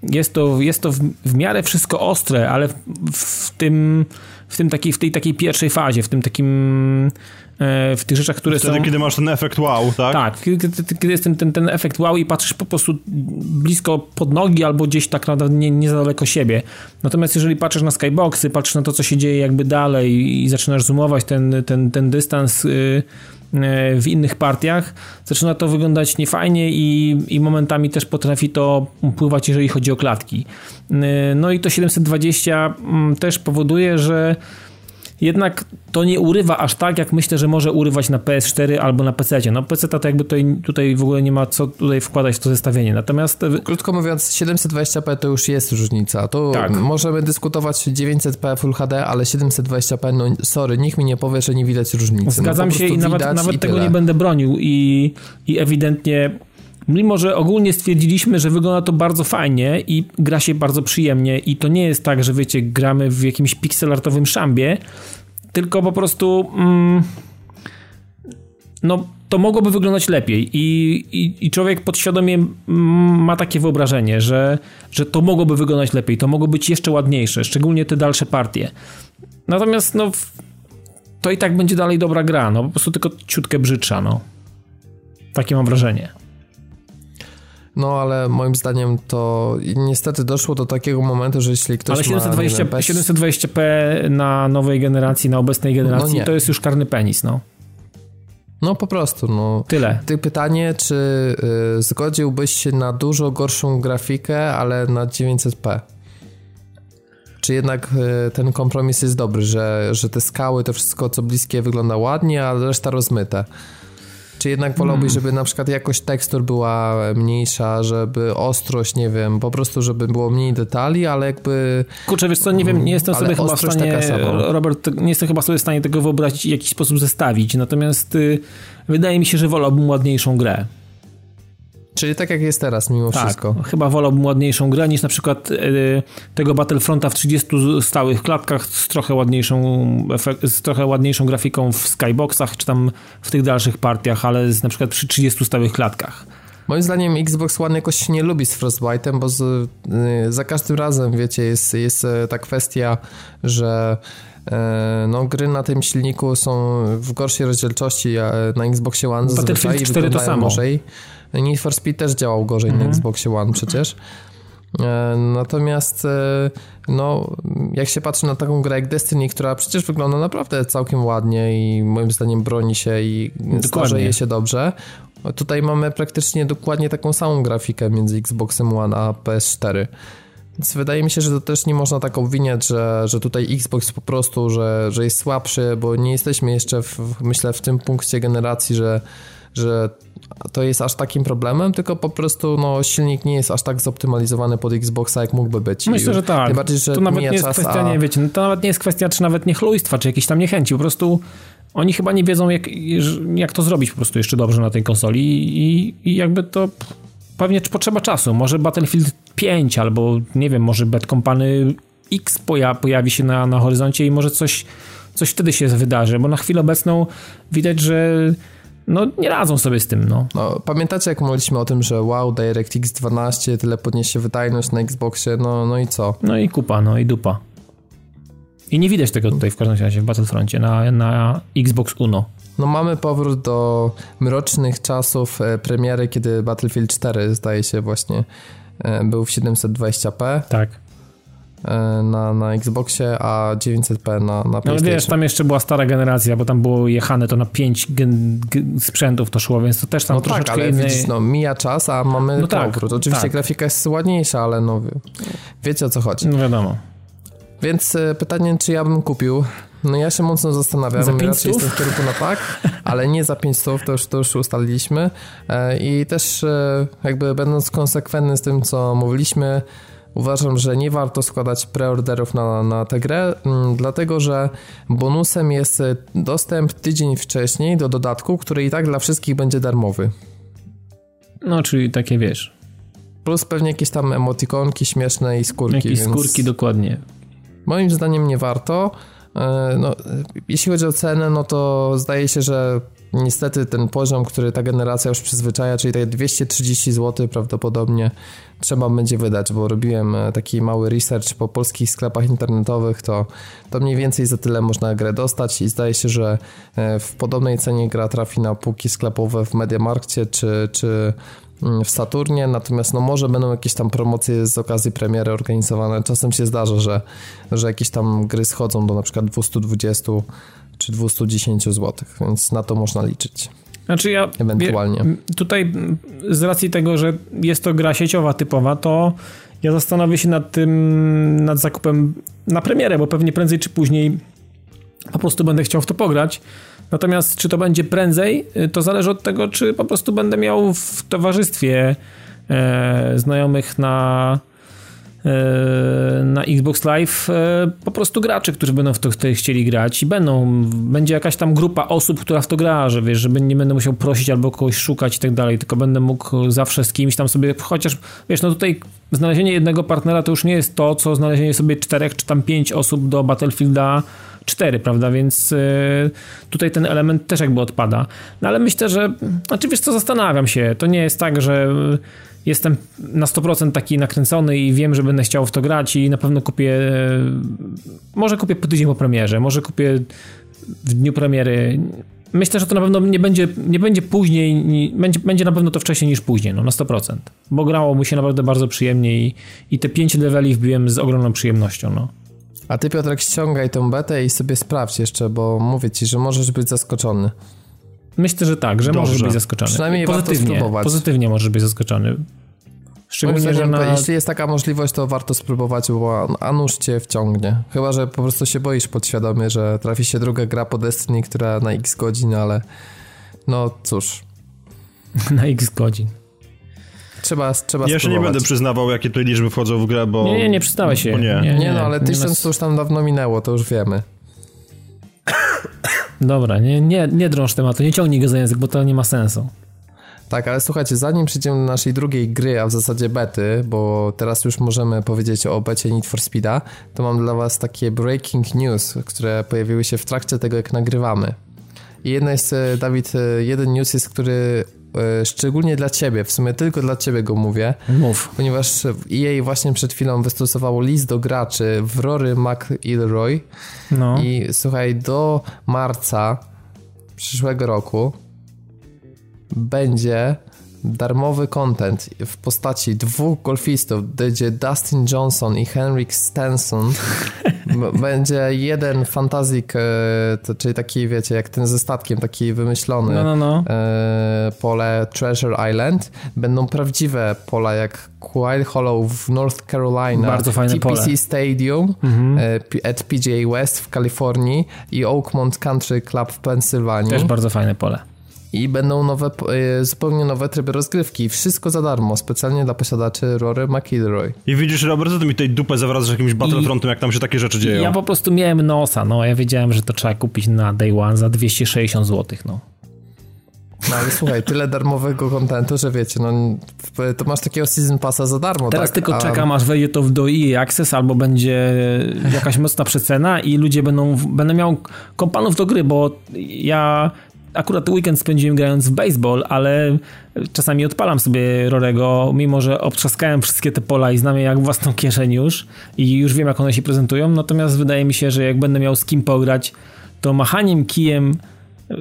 jest to, jest to w, w miarę wszystko ostre, ale w, w tym w tym takiej, w tej takiej pierwszej fazie, w tym takim w tych rzeczach, które Wtedy, są... kiedy masz ten efekt wow, tak? Tak, kiedy, kiedy jest ten, ten, ten efekt wow i patrzysz po prostu blisko pod nogi albo gdzieś tak naprawdę nie, nie za daleko siebie. Natomiast jeżeli patrzysz na skyboxy, patrzysz na to, co się dzieje jakby dalej i zaczynasz zoomować ten, ten, ten dystans... Yy, E, w innych partiach, zaczyna to wyglądać niefajnie i, i momentami też potrafi to pływać, jeżeli chodzi o klatki. E, no i to 720 mm, też powoduje, że jednak to nie urywa aż tak, jak myślę, że może urywać na PS4 albo na PC. No PC to jakby tutaj, tutaj w ogóle nie ma co tutaj wkładać w to zestawienie. Natomiast... Krótko mówiąc, 720p to już jest różnica. To tak. możemy dyskutować 900p Full HD, ale 720p, no sorry, nikt mi nie powie, że nie widać różnicy. No, Zgadzam no, się i nawet, nawet i tego nie będę bronił i, i ewidentnie mimo że ogólnie stwierdziliśmy, że wygląda to bardzo fajnie i gra się bardzo przyjemnie i to nie jest tak, że wiecie, gramy w jakimś pixelartowym szambie, tylko po prostu mm, no to mogłoby wyglądać lepiej i, i, i, człowiek podświadomie ma takie wyobrażenie, że, że to mogłoby wyglądać lepiej, to mogło być jeszcze ładniejsze, szczególnie te dalsze partie. Natomiast no to i tak będzie dalej dobra gra, no po prostu tylko ciutkę brzydsza, no. Takie mam wrażenie. No ale moim zdaniem to niestety doszło do takiego momentu, że jeśli ktoś ale 720, ma... 720p na nowej generacji, na obecnej generacji, no to jest już karny penis, no. No po prostu, no. Tyle. Ty pytanie, czy y, zgodziłbyś się na dużo gorszą grafikę, ale na 900p? Czy jednak y, ten kompromis jest dobry, że, że te skały, to wszystko co bliskie wygląda ładnie, a reszta rozmyte? Czy jednak wolałbyś, hmm. żeby na przykład jakość tekstur była mniejsza, żeby ostrość, nie wiem, po prostu, żeby było mniej detali, ale jakby... Kurczę, wiesz co, nie wiem, nie jestem sobie chyba w stanie, Robert, nie jestem chyba sobie w stanie tego wyobrazić i w jakiś sposób zestawić, natomiast y, wydaje mi się, że wolałbym ładniejszą grę. Czyli tak jak jest teraz, mimo tak, wszystko. Chyba wolałbym ładniejszą grę niż na przykład y, tego Battlefronta w 30 stałych klatkach z trochę ładniejszą, z trochę ładniejszą grafiką w skyboxach, czy tam w tych dalszych partiach, ale z, na przykład przy 30 stałych klatkach. Moim zdaniem Xbox One jakoś nie lubi z Frostbite'em, bo z, y, za każdym razem, wiecie, jest, jest e, ta kwestia, że e, no, gry na tym silniku są w gorszej rozdzielczości na Xboxie One Battlefield 4 to samo. Gorzej. Need for Speed też działał gorzej -hmm. na mhm. Xboxie One przecież. E, natomiast e, no, jak się patrzy na taką grę jak Destiny, która przecież wygląda naprawdę całkiem ładnie i moim zdaniem broni się i starzeje się dobrze, tutaj mamy praktycznie dokładnie taką samą grafikę między Xboxem One a PS4. Więc wydaje mi się, że to też nie można tak obwiniać, że, że tutaj Xbox po prostu, że, że jest słabszy, bo nie jesteśmy jeszcze, w, myślę, w tym punkcie generacji, że że to jest aż takim problemem, tylko po prostu no, silnik nie jest aż tak zoptymalizowany pod Xboxa, jak mógłby być. Myślę, że tak. Bardziej, że to nawet nie jest czas, kwestia, a... nie wiecie, no to nawet nie jest kwestia, czy nawet niechlujstwa, czy jakiejś tam niechęci, po prostu oni chyba nie wiedzą, jak, jak to zrobić po prostu jeszcze dobrze na tej konsoli i, i jakby to pewnie potrzeba czasu. Może Battlefield 5 albo nie wiem, może Bad Company X poja pojawi się na, na horyzoncie i może coś, coś wtedy się wydarzy, bo na chwilę obecną widać, że no nie radzą sobie z tym, no. no. Pamiętacie, jak mówiliśmy o tym, że wow, DirectX 12, tyle podniesie wydajność na Xboxie, no, no i co? No i kupa, no i dupa. I nie widać tego tutaj w każdym razie w Battlefroncie na, na Xbox Uno. No mamy powrót do mrocznych czasów e, premiery, kiedy Battlefield 4 zdaje się właśnie e, był w 720p. Tak. E, na, na Xboxie, a 900p na, na PlayStation. No ale wiesz, tam jeszcze była stara generacja, bo tam było jechane to na 5 sprzętów to szło, więc to też tam no troszeczkę tak, ale inny... widzisz, no mija czas, a mamy no tak, powrót. Oczywiście tak. grafika jest ładniejsza, ale no wiecie o co chodzi. No wiadomo. Więc e, pytanie, czy ja bym kupił no ja się mocno zastanawiam. Za raczej jestem w kierunku na tak, ale nie za 5 stów, to już, to już ustaliliśmy. E, I też jakby będąc konsekwentny z tym, co mówiliśmy, Uważam, że nie warto składać preorderów na, na tę grę, mm, dlatego że bonusem jest y, dostęp tydzień wcześniej do dodatku, który i tak dla wszystkich będzie darmowy. No, czyli takie wiesz. Plus pewnie jakieś tam emotikonki śmieszne i skórki. Jakieś skórki, dokładnie. Moim zdaniem nie warto. E, no, jeśli chodzi o cenę, no to zdaje się, że niestety ten poziom, który ta generacja już przyzwyczaja, czyli te 230 zł prawdopodobnie trzeba będzie wydać, bo robiłem e, taki mały research po polskich sklepach internetowych, to, to mniej więcej za tyle można grę dostać i zdaje się, że e, w podobnej cenie gra trafi na półki sklepowe w Mediamarkcie czy, czy mm, w Saturnie, natomiast no może będą jakieś tam promocje z okazji premiery organizowane. Czasem się zdarza, że, że jakieś tam gry schodzą do na przykład 220 czy 210 zł, więc na to można liczyć. Znaczy ja ewentualnie. Tutaj z racji tego, że jest to gra sieciowa typowa, to ja zastanowię się nad tym, nad zakupem na premierę, bo pewnie prędzej czy później po prostu będę chciał w to pograć. Natomiast czy to będzie prędzej, to zależy od tego, czy po prostu będę miał w towarzystwie e, znajomych na na Xbox Live e, po prostu graczy, którzy będą w to chcieli grać i będą, będzie jakaś tam grupa osób, która w to gra, że wiesz, żeby nie będę musiał prosić albo kogoś szukać i tak dalej, tylko będę mógł zawsze z kimś tam sobie, chociaż wiesz, no tutaj znalezienie jednego partnera to już nie jest to, co znalezienie sobie czterech czy tam pięć osób do Battlefielda 4, prawda, więc e, tutaj ten element też jakby odpada. No ale myślę, że, znaczy co, zastanawiam się, to nie jest tak, że jestem na 100% taki nakręcony i wiem, że będę chciał w to grać i na pewno kupię, może kupię po tydzień po premierze, może kupię w dniu premiery. Myślę, że to na pewno nie będzie, nie będzie później, nie, będzie, będzie na pewno to wcześniej niż później, no na 100%. Bo grało mu się naprawdę bardzo przyjemnie i, i te 5 leveli wbiłem z ogromną przyjemnością, no. A ty Piotrek ściągaj tą betę i sobie sprawdź jeszcze, bo mówię ci, że możesz być zaskoczony. Myślę, że tak, że Dobrze. możesz być zaskoczony. Przynajmniej pozytywnie, warto spróbować. Pozytywnie możesz być zaskoczony. Szczególnie, że na... jeśli jest taka możliwość, to warto spróbować, bo a nuż cię wciągnie. Chyba, że po prostu się boisz podświadomie, że trafi się druga gra po Destiny, która na x godzin, ale no cóż. na x godzin. Trzeba, trzeba Ja jeszcze nie będę przyznawał, jakie tutaj liczby wchodzą w grę, bo... Nie, nie, nie przyznałeś się. Nie. Nie, nie, no, ale tysiąc to już tam dawno minęło, to już wiemy. Dobra, nie, nie, nie drąż tematu, nie ciągnij go za język, bo to nie ma sensu. Tak, ale słuchajcie, zanim przejdziemy do naszej drugiej gry, a w zasadzie bety, bo teraz już możemy powiedzieć o becie Need for Speeda, to mam dla was takie breaking news, które pojawiły się w trakcie tego, jak nagrywamy. I jedna jest, Dawid, jeden news jest, który szczególnie dla ciebie, w sumie tylko dla ciebie go mówię. Mów. Ponieważ EA właśnie przed chwilą wystosowało list do graczy w Rory McIlroy no. i słuchaj, do marca przyszłego roku będzie darmowy content w postaci dwóch golfistów, będzie Dustin Johnson i Henrik Stenson. będzie jeden fantazik, e, czyli taki, wiecie, jak ten ze statkiem, taki wymyślony no, no, no. E, pole Treasure Island. Będą prawdziwe pola jak Quiet Hollow w North Carolina, Bardzo fajne TPC pole. Stadium mhm. E, at PGA West w Kalifornii i Oakmont Country Club w Pensylwanii. Też bardzo fajne pole. I będą nowe, e, zupełnie nowe tryby rozgrywki. Wszystko za darmo, specjalnie dla posiadaczy Rory McIlroy. I widzisz, Robert, co ty mi tej dupę zawracasz jakimś Battlefrontem, jak tam się takie rzeczy dzieją? Ja po prostu miałem nosa, no. Ja wiedziałem, że to trzeba kupić na Day One za 260 zł, no. No ale słuchaj, tyle darmowego kontentu, że wiecie, no to masz takiego season passa za darmo, Teraz tak? tylko A... czekam, aż wejdzie to do EA Access, albo będzie jakaś mocna przecena i ludzie będą, będę miał kompanów do gry, bo ja akurat weekend spędziłem grając w baseball, ale czasami odpalam sobie Rorego, mimo że obtrzaskałem wszystkie te pola i znam je jak własną kieszeń już i już wiem, jak one się prezentują, natomiast wydaje mi się, że jak będę miał z kim pograć, to machaniem kijem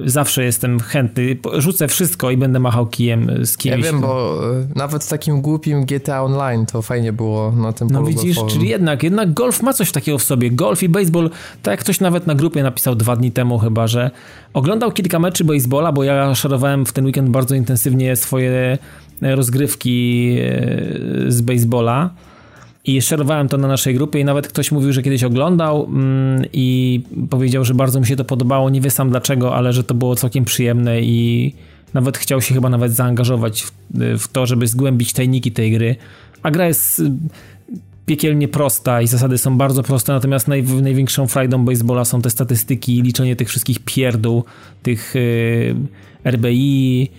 zawsze jestem chętny. Rzucę wszystko i będę machał kijem z kimś. Ja wiem, bo e, nawet w takim głupim GTA Online to fajnie było na tym No widzisz, golfowym. czyli jednak, jednak golf ma coś takiego w sobie. Golf i baseball, tak jak ktoś nawet na grupie napisał dwa dni temu chyba, że oglądał kilka meczy baseballa, bo ja szarowałem w ten weekend bardzo intensywnie swoje rozgrywki e, z baseballa i szerowałem to na naszej grupie i nawet ktoś mówił, że kiedyś oglądał mm, i powiedział, że bardzo mu się to podobało. Nie wie sam dlaczego, ale że to było całkiem przyjemne i nawet chciał się chyba nawet zaangażować w, w to, żeby zgłębić tajniki tej gry. A gra jest y, piekielnie prosta i zasady są bardzo proste, natomiast naj, największą frajdą baseballa są te statystyki i liczenie tych wszystkich pierdół, tych y, RBI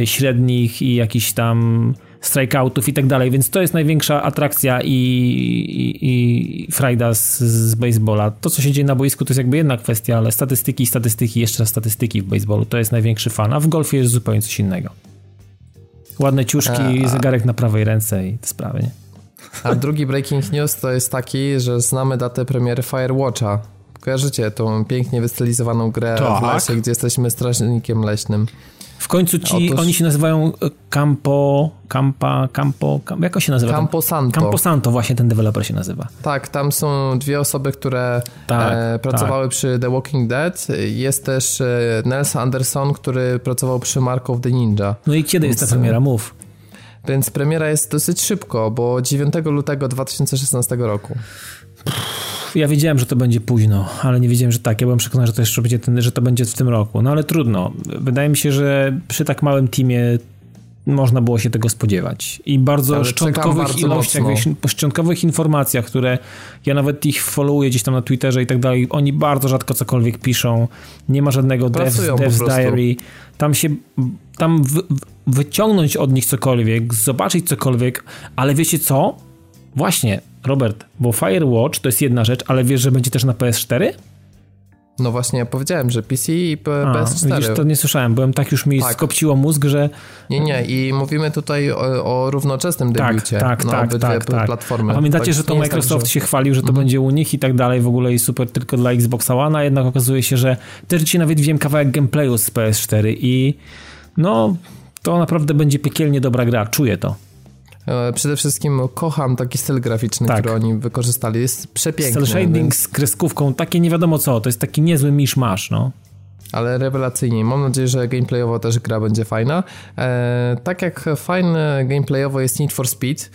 y, średnich i jakichś tam strikeoutów i tak dalej, więc to jest największa atrakcja i, i, i frajda z, z baseballa. To, co się dzieje na boisku, to jest jakby jedna kwestia, ale statystyki, statystyki, jeszcze raz statystyki w baseballu, to jest największy fan, a w golfie jest zupełnie coś innego. Ładne ciuszki, a, a... zegarek na prawej ręce i te sprawy, nie? A drugi breaking news to jest taki, że znamy datę premiery Firewatcha. Kojarzycie tą pięknie wystylizowaną grę tak. w lesie, gdzie jesteśmy strażnikiem leśnym. W końcu ci, Otóż... oni się nazywają e, Campo, Campa, Campo, jak on się nazywa? Campo Santo. Campo Santo, właśnie ten deweloper się nazywa. Tak, tam są dwie osoby, które tak, e, pracowały tak. przy The Walking Dead. Jest też e, Nelson Anderson, który pracował przy Mark of the Ninja. No i kiedy Więc, jest ta premiera? Mów. Więc premiera jest dosyć szybko, bo 9 lutego 2016 roku ja wiedziałem, że to będzie późno, ale nie wiedziałem, że tak. Ja byłem przekonany, że to jeszcze będzie ten, że to będzie w tym roku. No ale trudno. Wydaje mi się, że przy tak małym teamie można było się tego spodziewać. I bardzo ale szczątkowych bardzo ilościach, po szczątkowych informacjach, które ja nawet ich followuję gdzieś tam na Twitterze i tak dalej, oni bardzo rzadko cokolwiek piszą. Nie ma żadnego devs, devs diary. Tam się, tam wyciągnąć od nich cokolwiek, zobaczyć cokolwiek, ale wiecie co? Właśnie, Robert, bo Firewatch to jest jedna rzecz, ale wiesz, że będzie też na PS4? No właśnie, ja powiedziałem, że PC i PS4. A, widzisz, to nie słyszałem, byłem tak już mi tak. skopciło mózg, że... Nie, nie, i mówimy tutaj o, o równoczesnym tak, debiucie tak, na tak, tak, tak. platformy. A pamiętacie, tak, że to Microsoft tak, że... się chwalił, że to mhm. będzie u nich i tak dalej, w ogóle i super tylko dla Xbox One, a jednak okazuje się, że też dzisiaj nawet wiem kawałek gameplayu z PS4 i no, to naprawdę będzie piekielnie dobra gra, czuję to. E, przede wszystkim kocham taki styl graficzny, tak. który oni wykorzystali. Jest przepiękny. Cel shading więc... z kreskówką, takie nie wiadomo co, to jest taki niezły misz-masz, no ale rewelacyjnie. Mam nadzieję, że gameplayowo też gra będzie fajna. E, tak jak fajne gameplayowo jest Need for Speed,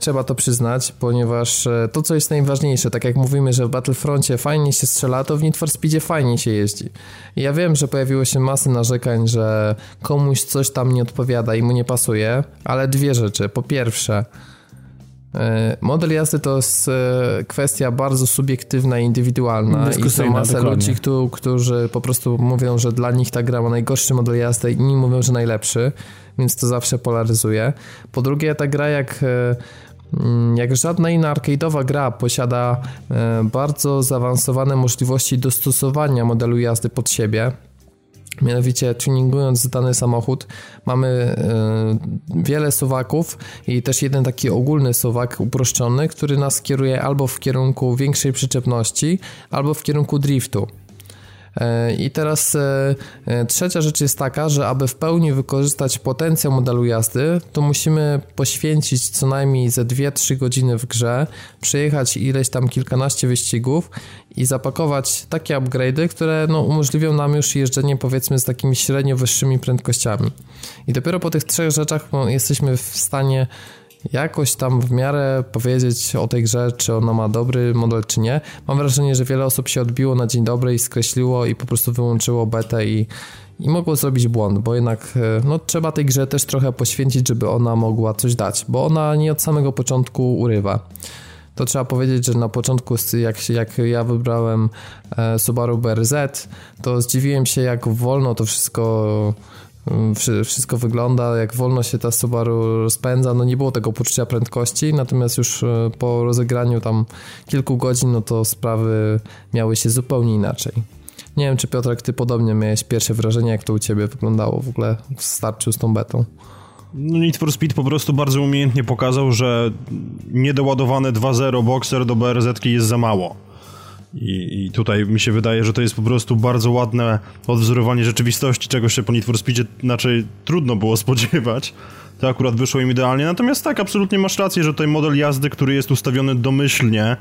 trzeba to przyznać, ponieważ e, to, co jest najważniejsze, tak jak mówimy, że w Battlefroncie fajnie się strzela, to w Need for Speedzie fajnie się jeździ. Ja wiem, że pojawiło się masy narzekań, że komuś coś tam nie odpowiada i mu nie pasuje, ale dwie rzeczy. Po pierwsze, e, Model jazdy to jest kwestia bardzo subiektywna i indywidualna i są masę ludzi, którzy po prostu mówią, że dla nich ta gra ma najgorszy model jazdy, inni mówią, że najlepszy więc to zawsze polaryzuje. Po drugie, ta gra jak e, mm, jak żadna inna arcade'owa gra posiada e, bardzo zaawansowane możliwości dostosowania modelu jazdy pod siebie. Mianowicie tuningując dany samochód mamy e, wiele suwaków i też jeden taki ogólny suwak uproszczony, który nas kieruje albo w kierunku większej przyczepności, albo w kierunku driftu. E, I teraz e, e, trzecia rzecz jest taka, że aby w pełni wykorzystać potencjał modelu jazdy, to musimy poświęcić co najmniej ze 2-3 godziny w grze, przejechać ileś tam kilkanaście wyścigów i zapakować takie upgrade'y, które no, umożliwią nam już jeżdżenie powiedzmy z takimi średnio wyższymi prędkościami. I dopiero po tych trzech rzeczach no, jesteśmy w stanie jakoś tam w miarę powiedzieć o tej grze, czy ona ma dobry model, czy nie. Mam wrażenie, że wiele osób się odbiło na dzień dobry i skreśliło i po prostu wyłączyło betę i, i mogło zrobić błąd, bo jednak e, no, trzeba tej grze też trochę poświęcić, żeby ona mogła coś dać, bo ona nie od samego początku urywa. To trzeba powiedzieć, że na początku, jak, jak ja wybrałem e, Subaru BRZ, to zdziwiłem się, jak wolno to wszystko wszystko wygląda, jak wolno się ta Subaru rozpędza, no nie było tego poczucia prędkości, natomiast już e, po rozegraniu tam kilku godzin, no to sprawy miały się zupełnie inaczej. Nie wiem, czy Piotrek, ty podobnie miałeś pierwsze wrażenie, jak to u ciebie wyglądało w ogóle w starciu z tą betą. No Need for Speed po prostu bardzo umiejętnie pokazał, że niedoładowane 2.0 Boxer do BRZ jest za mało. I, I, tutaj mi się wydaje, że to jest po prostu bardzo ładne odwzorowanie rzeczywistości, czego się po Need for Speedzie inaczej trudno było spodziewać. To akurat wyszło im idealnie. Natomiast tak, absolutnie masz rację, że tutaj model jazdy, który jest ustawiony domyślnie,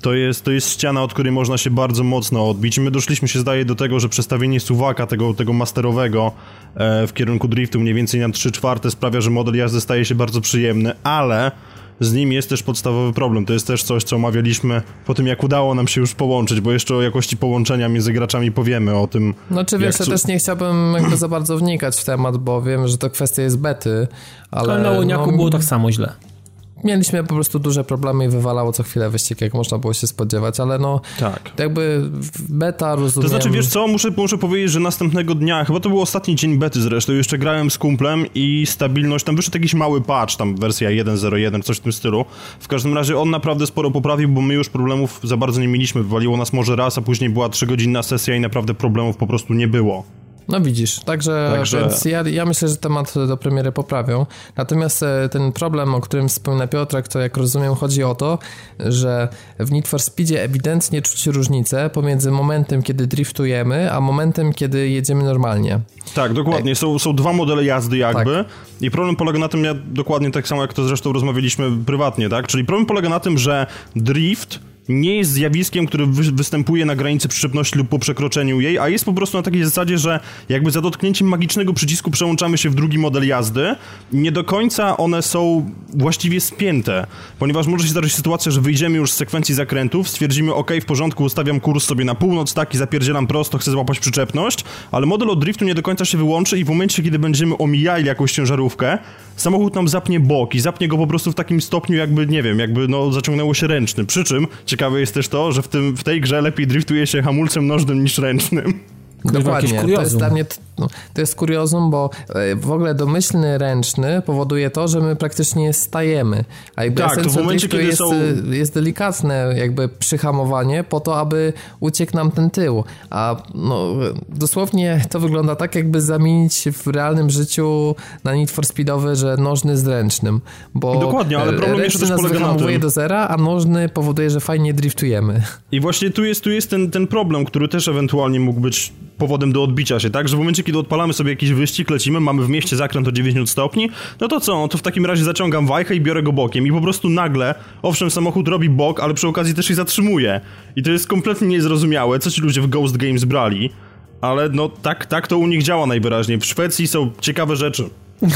to jest, to jest ściana, od której można się bardzo mocno odbić. My doszliśmy się, zdaje, do tego, że przestawienie suwaka, tego, tego masterowego e, w kierunku driftu mniej więcej na 3 czwarte sprawia, że model jazdy staje się bardzo przyjemny, ale z nim jest też podstawowy problem. To jest też coś, co omawialiśmy po tym, jak udało nam się już połączyć, bo jeszcze o jakości połączenia między graczami powiemy, o tym... No czy wiesz, ja też nie chciałbym jakby za bardzo wnikać w temat, bo wiem, że to kwestia jest bety, ale... Ale na Łoniaku no... było tak samo źle mieliśmy po prostu duże problemy i wywalało co chwilę wyścig, jak można było się spodziewać, ale no tak. jakby beta rozumiem... To znaczy, wiesz co, muszę, muszę powiedzieć, że następnego dnia, chyba to był ostatni dzień bety zresztą, jeszcze grałem z kumplem i stabilność, tam wyszedł jakiś mały patch, tam wersja 1.01, coś w tym stylu. W każdym razie on naprawdę sporo poprawił, bo my już problemów za bardzo nie mieliśmy, wywaliło nas może raz, a później była 3-godzinna sesja i naprawdę problemów po prostu nie było. No widzisz, także, także... Więc ja, ja myślę, że temat do premiery poprawią. Natomiast e, ten problem, o którym wspomina Piotrek, to jak rozumiem chodzi o to, że w Need for Speedzie ewidentnie czuć różnicę pomiędzy momentem, kiedy driftujemy, a momentem, kiedy jedziemy normalnie. Tak, dokładnie. Są, są dwa modele jazdy jakby tak. i problem polega na tym, ja dokładnie tak samo jak to zresztą rozmawialiśmy prywatnie, tak? Czyli problem polega na tym, że drift nie jest zjawiskiem, które wy występuje na granicy przyczepności lub po przekroczeniu jej, a jest po prostu na takiej zasadzie, że jakby za dotknięciem magicznego przycisku przełączamy się w drugi model jazdy. Nie do końca one są właściwie spięte, ponieważ może się zdarzyć sytuacja, że wyjdziemy już z sekwencji zakrętów, stwierdzimy, ok, w porządku, ustawiam kurs sobie na północ, tak i zapierdzielam prosto, chcę złapać przyczepność, ale model od driftu nie do końca się wyłączy i w momencie, kiedy będziemy omijali jakąś ciężarówkę, samochód nam zapnie bok i zapnie go po prostu w takim stopniu, jakby, nie wiem, jakby no zaciągnęło się ręczny. Przy czym ciekawe jest też to, że w, tym, w tej grze lepiej driftuje się hamulcem nożnym niż ręcznym. Dokładnie, to jest dla mnie no, to jest kuriozum, bo e, w ogóle domyślny ręczny powoduje to, że my praktycznie stajemy. A jakby tak, to w momencie, kiedy jest, są... E, jest delikatne jakby przyhamowanie po to, aby uciekł nam ten tył. A no, dosłownie to wygląda tak, jakby zamienić w realnym życiu na Need for Speedowy, że nożny z ręcznym. Bo Dokładnie, ale problem jeszcze też polega na tym. do zera, a nożny powoduje, że fajnie driftujemy. I właśnie tu jest, tu jest ten, ten problem, który też ewentualnie mógł być powodem do odbicia się, tak? Że w momencie, kiedy odpalamy sobie jakiś wyścig, lecimy, mamy w mieście zakręt o 90 stopni, no to co? No to w takim razie zaciągam wajchę i biorę go bokiem i po prostu nagle, owszem, samochód robi bok, ale przy okazji też się zatrzymuje. I to jest kompletnie niezrozumiałe, co ci ludzie w Ghost Games brali, ale no tak, tak to u nich działa najwyraźniej. W Szwecji są ciekawe rzeczy.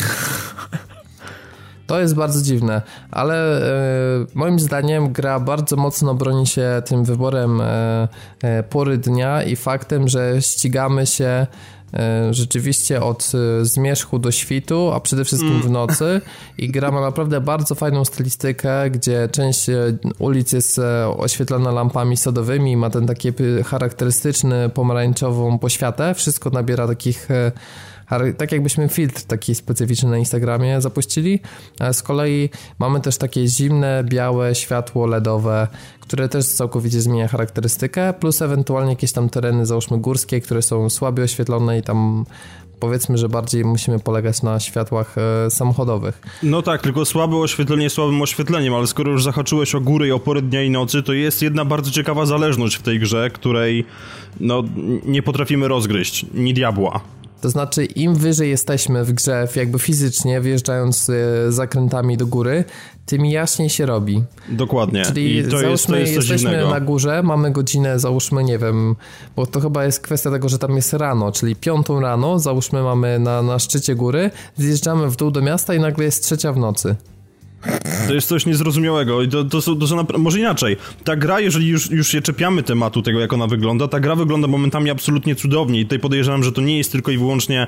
To jest bardzo dziwne, ale e, moim zdaniem gra bardzo mocno broni się tym wyborem e, e, pory dnia i faktem, że ścigamy się rzeczywiście od e, zmierzchu do świtu, a przede wszystkim mm. w nocy i gra ma naprawdę bardzo fajną stylistykę, gdzie część e, ulic jest oświetlona lampami sodowymi, ma ten taki charakterystyczny pomarańczową poświatę, wszystko nabiera takich tak jakbyśmy filtr taki specyficzny na Instagramie zapuścili. Z kolei mamy też takie zimne, białe światło LEDowe, które też całkowicie zmienia charakterystykę, plus ewentualnie jakieś tam tereny, załóżmy górskie, które są słabiej oświetlone i tam powiedzmy, że bardziej musimy polegać na światłach e, samochodowych. No tak, tylko słabe oświetlenie słabym oświetleniem, ale skoro już zahaczyłeś o góry i o pory dnia i nocy, to jest jedna bardzo ciekawa zależność w tej grze, której no, nie potrafimy rozgryźć, ni diabła. To znaczy, im wyżej jesteśmy w grze, jakby fizycznie, wjeżdżając e, zakrętami do góry, tym jaśniej się robi. Dokładnie. Czyli I to załóżmy, jest, to jest jesteśmy innego. na górze, mamy godzinę, załóżmy, nie wiem, bo to chyba jest kwestia tego, że tam jest rano, czyli piątą rano, załóżmy, mamy na, na szczycie góry, zjeżdżamy w dół do miasta i nagle jest trzecia w nocy. To jest coś niezrozumiałego i to, to to może inaczej. Ta gra, jeżeli już, już się czepiamy tematu tego, jak ona wygląda, ta gra wygląda momentami absolutnie cudownie i tutaj podejrzewam, że to nie jest tylko i wyłącznie,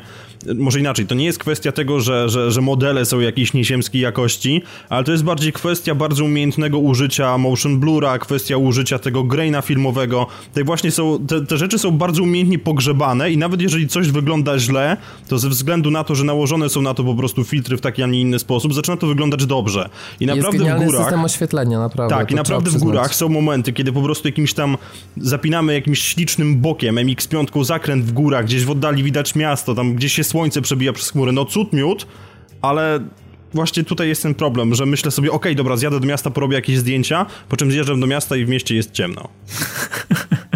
może inaczej, to nie jest kwestia tego, że, że, że modele są jakiejś nieziemskiej jakości, ale to jest bardziej kwestia bardzo umiejętnego użycia motion blura, kwestia użycia tego graina filmowego. Te właśnie są, te, te rzeczy są bardzo umiejętnie pogrzebane i nawet jeżeli coś wygląda źle, to ze względu na to, że nałożone są na to po prostu filtry w taki, a nie inny sposób, zaczyna to wyglądać dobrze. I naprawdę jest w górach. system oświetlenia, naprawdę. Tak, i naprawdę w górach są momenty, kiedy po prostu jakimś tam zapinamy jakimś ślicznym bokiem, MX5 zakręt w górach, gdzieś w oddali widać miasto, tam gdzieś się słońce przebija przez chmury. No cud miód, ale właśnie tutaj jest ten problem, że myślę sobie, okej, okay, dobra, zjadę do miasta, porobię jakieś zdjęcia, po czym zjeżdżam do miasta i w mieście jest ciemno.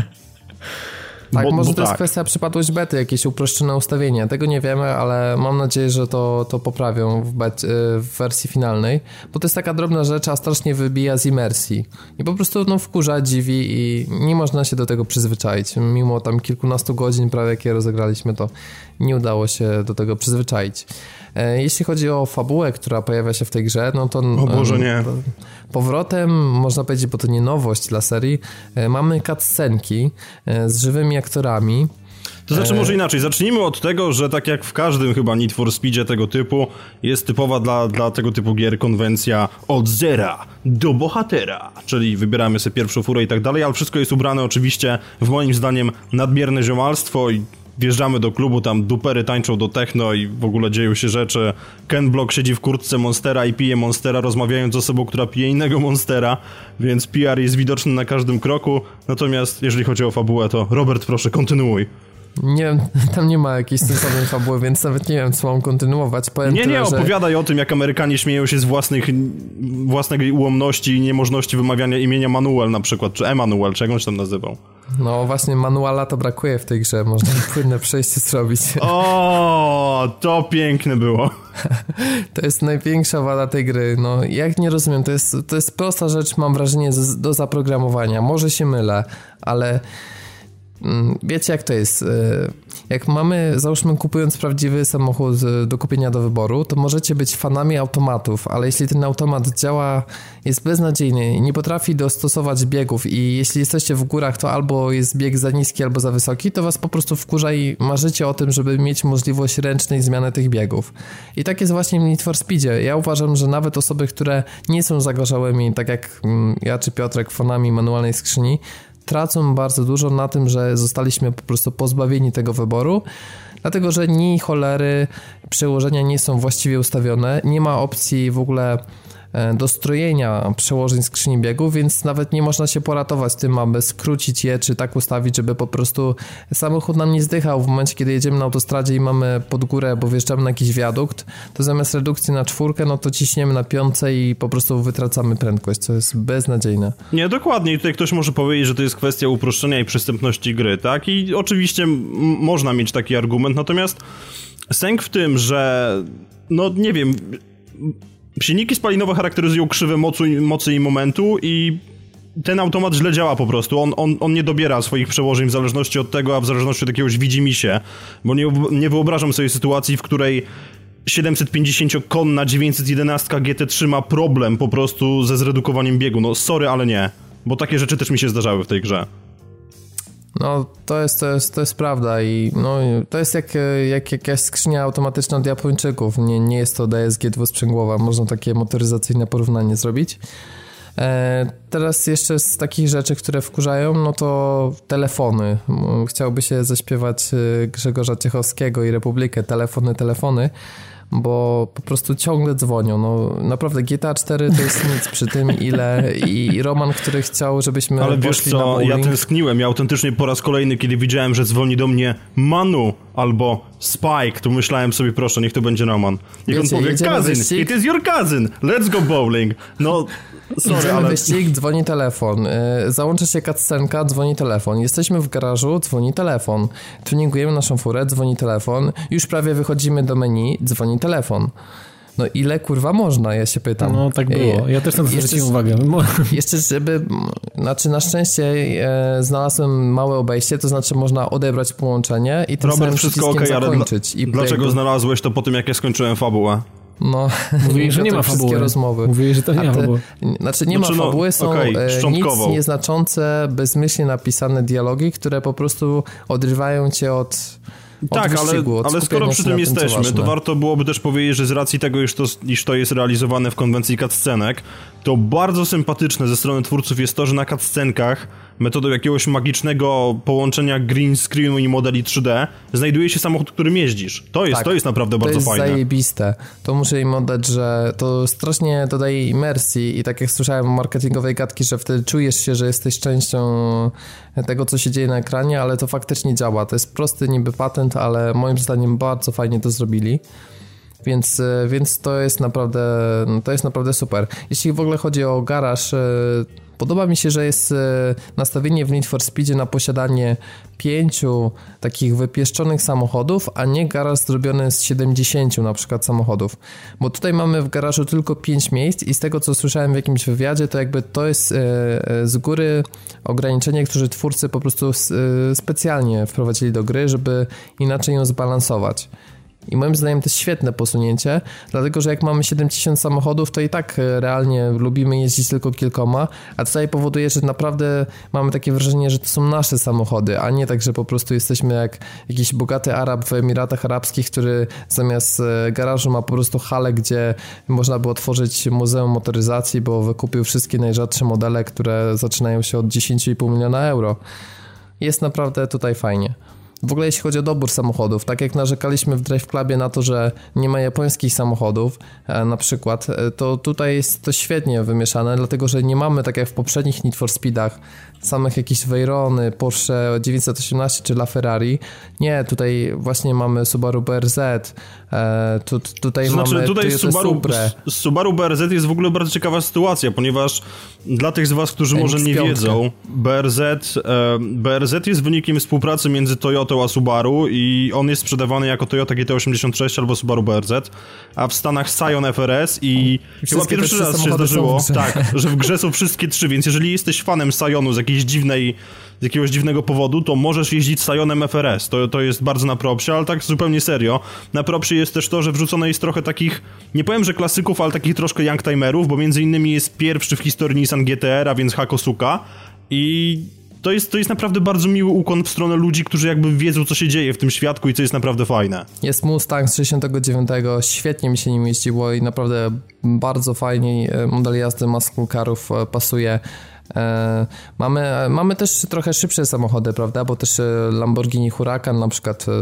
Tak, bo, może bo to jest tak. kwestia przypadłość bety, jakieś uproszczone ustawienie. Tego nie wiemy, ale mam nadzieję, że to, to poprawią w, bet, y, w wersji finalnej, bo to jest taka drobna rzecz, a strasznie wybija z imersji. I po prostu no, wkurza, dziwi i nie można się do tego przyzwyczaić. Mimo tam kilkunastu godzin prawie, jakie rozegraliśmy, to nie udało się do tego przyzwyczaić. E, jeśli chodzi o fabułę, która pojawia się w tej grze, no to... O Boże, nie. Powrotem, można powiedzieć, bo to nie nowość dla serii, e, mamy cutscenki e, z żywymi aktorami, to znaczy może inaczej, zacznijmy od tego, że tak jak w każdym chyba Need for Speedzie tego typu, jest typowa dla, dla tego typu gier konwencja od zera do bohatera, czyli wybieramy sobie pierwszą furę i tak dalej, ale wszystko jest ubrane oczywiście w moim zdaniem nadmierne ziomalstwo i wjeżdżamy do klubu, tam dupery tańczą do techno i w ogóle dzieją się rzeczy. Ken Block siedzi w kurtce Monstera i pije Monstera, rozmawiając z osobą, która pije innego Monstera, więc PR jest widoczny na każdym kroku. Natomiast jeżeli chodzi o fabułę, to Robert, proszę, kontynuuj. Nie wiem, tam nie ma jakiejś sensownej fabuły, więc nawet nie wiem, co mam kontynuować. Powiem nie, tyle, nie, opowiadaj że... o tym, jak Amerykanie śmieją się z własnych, własnej ułomności i niemożności wymawiania imienia Manuel na przykład, czy Emanuel, czy jak on się tam nazywał. No właśnie, manuala to brakuje w tej grze, można płynne przejście zrobić. O, to piękne było. To jest największa wada tej gry. No, jak nie rozumiem, to jest, to jest prosta rzecz, mam wrażenie, do zaprogramowania. Może się mylę, ale wiecie jak to jest. E, jak mamy, załóżmy, kupując prawdziwy samochód do kupienia do wyboru, to możecie być fanami automatów, ale jeśli ten automat działa, jest beznadziejny i nie potrafi dostosować biegów i jeśli jesteście w górach, to albo jest bieg za niski, albo za wysoki, to was po prostu wkurza i marzycie o tym, żeby mieć możliwość ręcznej zmiany tych biegów. I tak jest właśnie w Need for Speedzie. Ja uważam, że nawet osoby, które nie są zagorzałymi, tak jak mm, ja czy Piotrek, fanami manualnej skrzyni, tracą bardzo dużo na tym, że zostaliśmy po prostu pozbawieni tego wyboru, dlatego że ni cholery przełożenia nie są właściwie ustawione, nie ma opcji w ogóle E, do strojenia przełożeń skrzyni biegów, więc nawet nie można się poratować tym, aby skrócić je, czy tak ustawić, żeby po prostu samochód nam nie zdychał w momencie, kiedy jedziemy na autostradzie i mamy pod górę, bo wjeżdżamy na jakiś wiadukt, to zamiast redukcji na czwórkę, no to ciśniemy na piątce i po prostu wytracamy prędkość, co jest beznadziejne. Nie, dokładnie. I tutaj ktoś może powiedzieć, że to jest kwestia uproszczenia i przystępności gry, tak? I oczywiście można mieć taki argument, natomiast sęk w tym, że no nie wiem Silniki spalinowe charakteryzują krzywe mocy, mocy i momentu i ten automat źle działa po prostu. On, on, on nie dobiera swoich przełożeń w zależności od tego, a w zależności od jakiegoś widzimisię. Bo nie, nie wyobrażam sobie sytuacji, w której 750-konna 911 GT3 ma problem po prostu ze zredukowaniem biegu. No sorry, ale nie. Bo takie rzeczy też mi się zdarzały w tej grze. No, to jest, to jest, to jest prawda i no, to jest jak, jak jakaś skrzynia automatyczna od Japończyków. Nie, nie jest to DSG dwusprzęgłowa. Można takie motoryzacyjne porównanie zrobić. E, teraz jeszcze z takich rzeczy, które wkurzają, no to telefony. Chciałby się zaśpiewać e, Grzegorza Ciechowskiego i Republikę. Telefony, telefony bo po prostu ciągle dzwonią. No, naprawdę GTA 4 to jest nic przy tym, ile i Roman, który chciał, żebyśmy Ale wiesz co, ja tęskniłem. Ja autentycznie po raz kolejny, kiedy widziałem, że dzwoni do mnie Manu albo Spike, to myślałem sobie, proszę, niech to będzie Roman. Niech Wiecie, on powie, cousin, it is your cousin, let's go bowling. No, Sorry, Idziemy ale... wyścig, dzwoni telefon. Yy, załącza się cutscenka, dzwoni telefon. Jesteśmy w garażu, dzwoni telefon. Tuningujemy naszą furę, dzwoni telefon. Już prawie wychodzimy do menu, dzwoni telefon. No ile kurwa można, ja się pytam. No tak było, ja też to zwróciłem uwagę. Jeszcze żeby, znaczy na szczęście e, znalazłem małe obejście, to znaczy można odebrać połączenie i tym Robert, wszystko ok, ale dla, dlaczego znalazłeś to po tym, jak ja skończyłem fabułę? No, Mówili, że nie ma fabuły. rozmowy. Mówili, że to nie ma fabuły. Znaczy nie znaczy, ma no, fabuły, są okay, nic nieznaczące, bezmyślnie napisane dialogi, które po prostu odrywają cię od tak, ale, ale skoro przy tym jesteśmy, tym, to warto byłoby też powiedzieć, że z racji tego, iż to, iż to jest realizowane w konwencji cutscenek, to bardzo sympatyczne ze strony twórców jest to, że na cutscenkach metodą jakiegoś magicznego połączenia green screenu i modeli 3D znajduje się samochód, którym jeździsz. To jest, tak, to jest naprawdę bardzo fajne. To jest zajebiste. To muszę im oddać, że to strasznie dodaje imersji i tak jak słyszałem marketingowej gadki, że wtedy czujesz się, że jesteś częścią tego, co się dzieje na ekranie, ale to faktycznie działa. To jest prosty niby patent, ale moim zdaniem bardzo fajnie to zrobili. Więc, więc to jest naprawdę to jest naprawdę super. Jeśli w ogóle chodzi o garaż, Podoba mi się, że jest e, nastawienie w Need for Speedzie na posiadanie pięciu takich wypieszczonych samochodów, a nie garaż zrobiony z 70 na przykład samochodów. Bo tutaj mamy w garażu tylko 5 miejsc i z tego co słyszałem w jakimś wywiadzie, to jakby to jest e, e, z góry ograniczenie, które twórcy po prostu specjalnie wprowadzili do gry, żeby inaczej ją zbalansować. I moim zdaniem to jest świetne posunięcie, dlatego że jak mamy 70 samochodów, to i tak e, realnie lubimy jeździć tylko kilkoma, a tutaj powoduje, że naprawdę mamy takie wrażenie, że to są nasze samochody, a nie tak, że po prostu jesteśmy jak jakiś bogaty Arab w Emiratach Arabskich, który zamiast e, garażu ma po prostu halę, gdzie można by otworzyć muzeum motoryzacji, bo wykupił wszystkie najrzadsze modele, które zaczynają się od 10,5 miliona euro. Jest naprawdę tutaj fajnie. W ogóle jeśli chodzi o dobór samochodów, tak jak narzekaliśmy w Drive Clubie na to, że nie ma japońskich samochodów, e, na przykład, e, to tutaj jest to świetnie wymieszane, dlatego że nie mamy, tak jak w poprzednich Need for Speedach, samych jakieś Veyrony, Porsche 918 czy LaFerrari. Nie, tutaj właśnie mamy Subaru BRZ, e, tu, tutaj znaczy, mamy tutaj Subaru, Supre. Subaru BRZ jest w ogóle bardzo ciekawa sytuacja, ponieważ dla tych z was, którzy może nie wiedzą, BRZ, e, BRZ jest wynikiem współpracy między Toyotą a Subaru i on jest sprzedawany jako Toyota GT86 albo Subaru BRZ, a w Stanach Scion FRS i, I chyba pierwszy raz się zdarzyło, tak, że w grze są wszystkie trzy, więc jeżeli jesteś fanem Scionu z jakiejś dziwnej, z jakiegoś dziwnego powodu, to możesz jeździć Sionem FRS. To, to jest bardzo na propsie, ale tak zupełnie serio. Na propsie jest też to, że wrzucone jest trochę takich, nie powiem, że klasyków, ale takich troszkę youngtimerów, bo między innymi jest pierwszy w historii Nissan GTR, a więc Hakosuka i to jest, to jest naprawdę bardzo miły ukłon w stronę ludzi, którzy jakby wiedzą, co się dzieje w tym świadku i co jest naprawdę fajne. Jest Mustang z 69, świetnie mi się nim jeździło i naprawdę bardzo fajnie e, model jazdy muscle carów e, pasuje mamy, mamy też trochę szybsze samochody, prawda? Bo też e, Lamborghini Huracan na przykład e,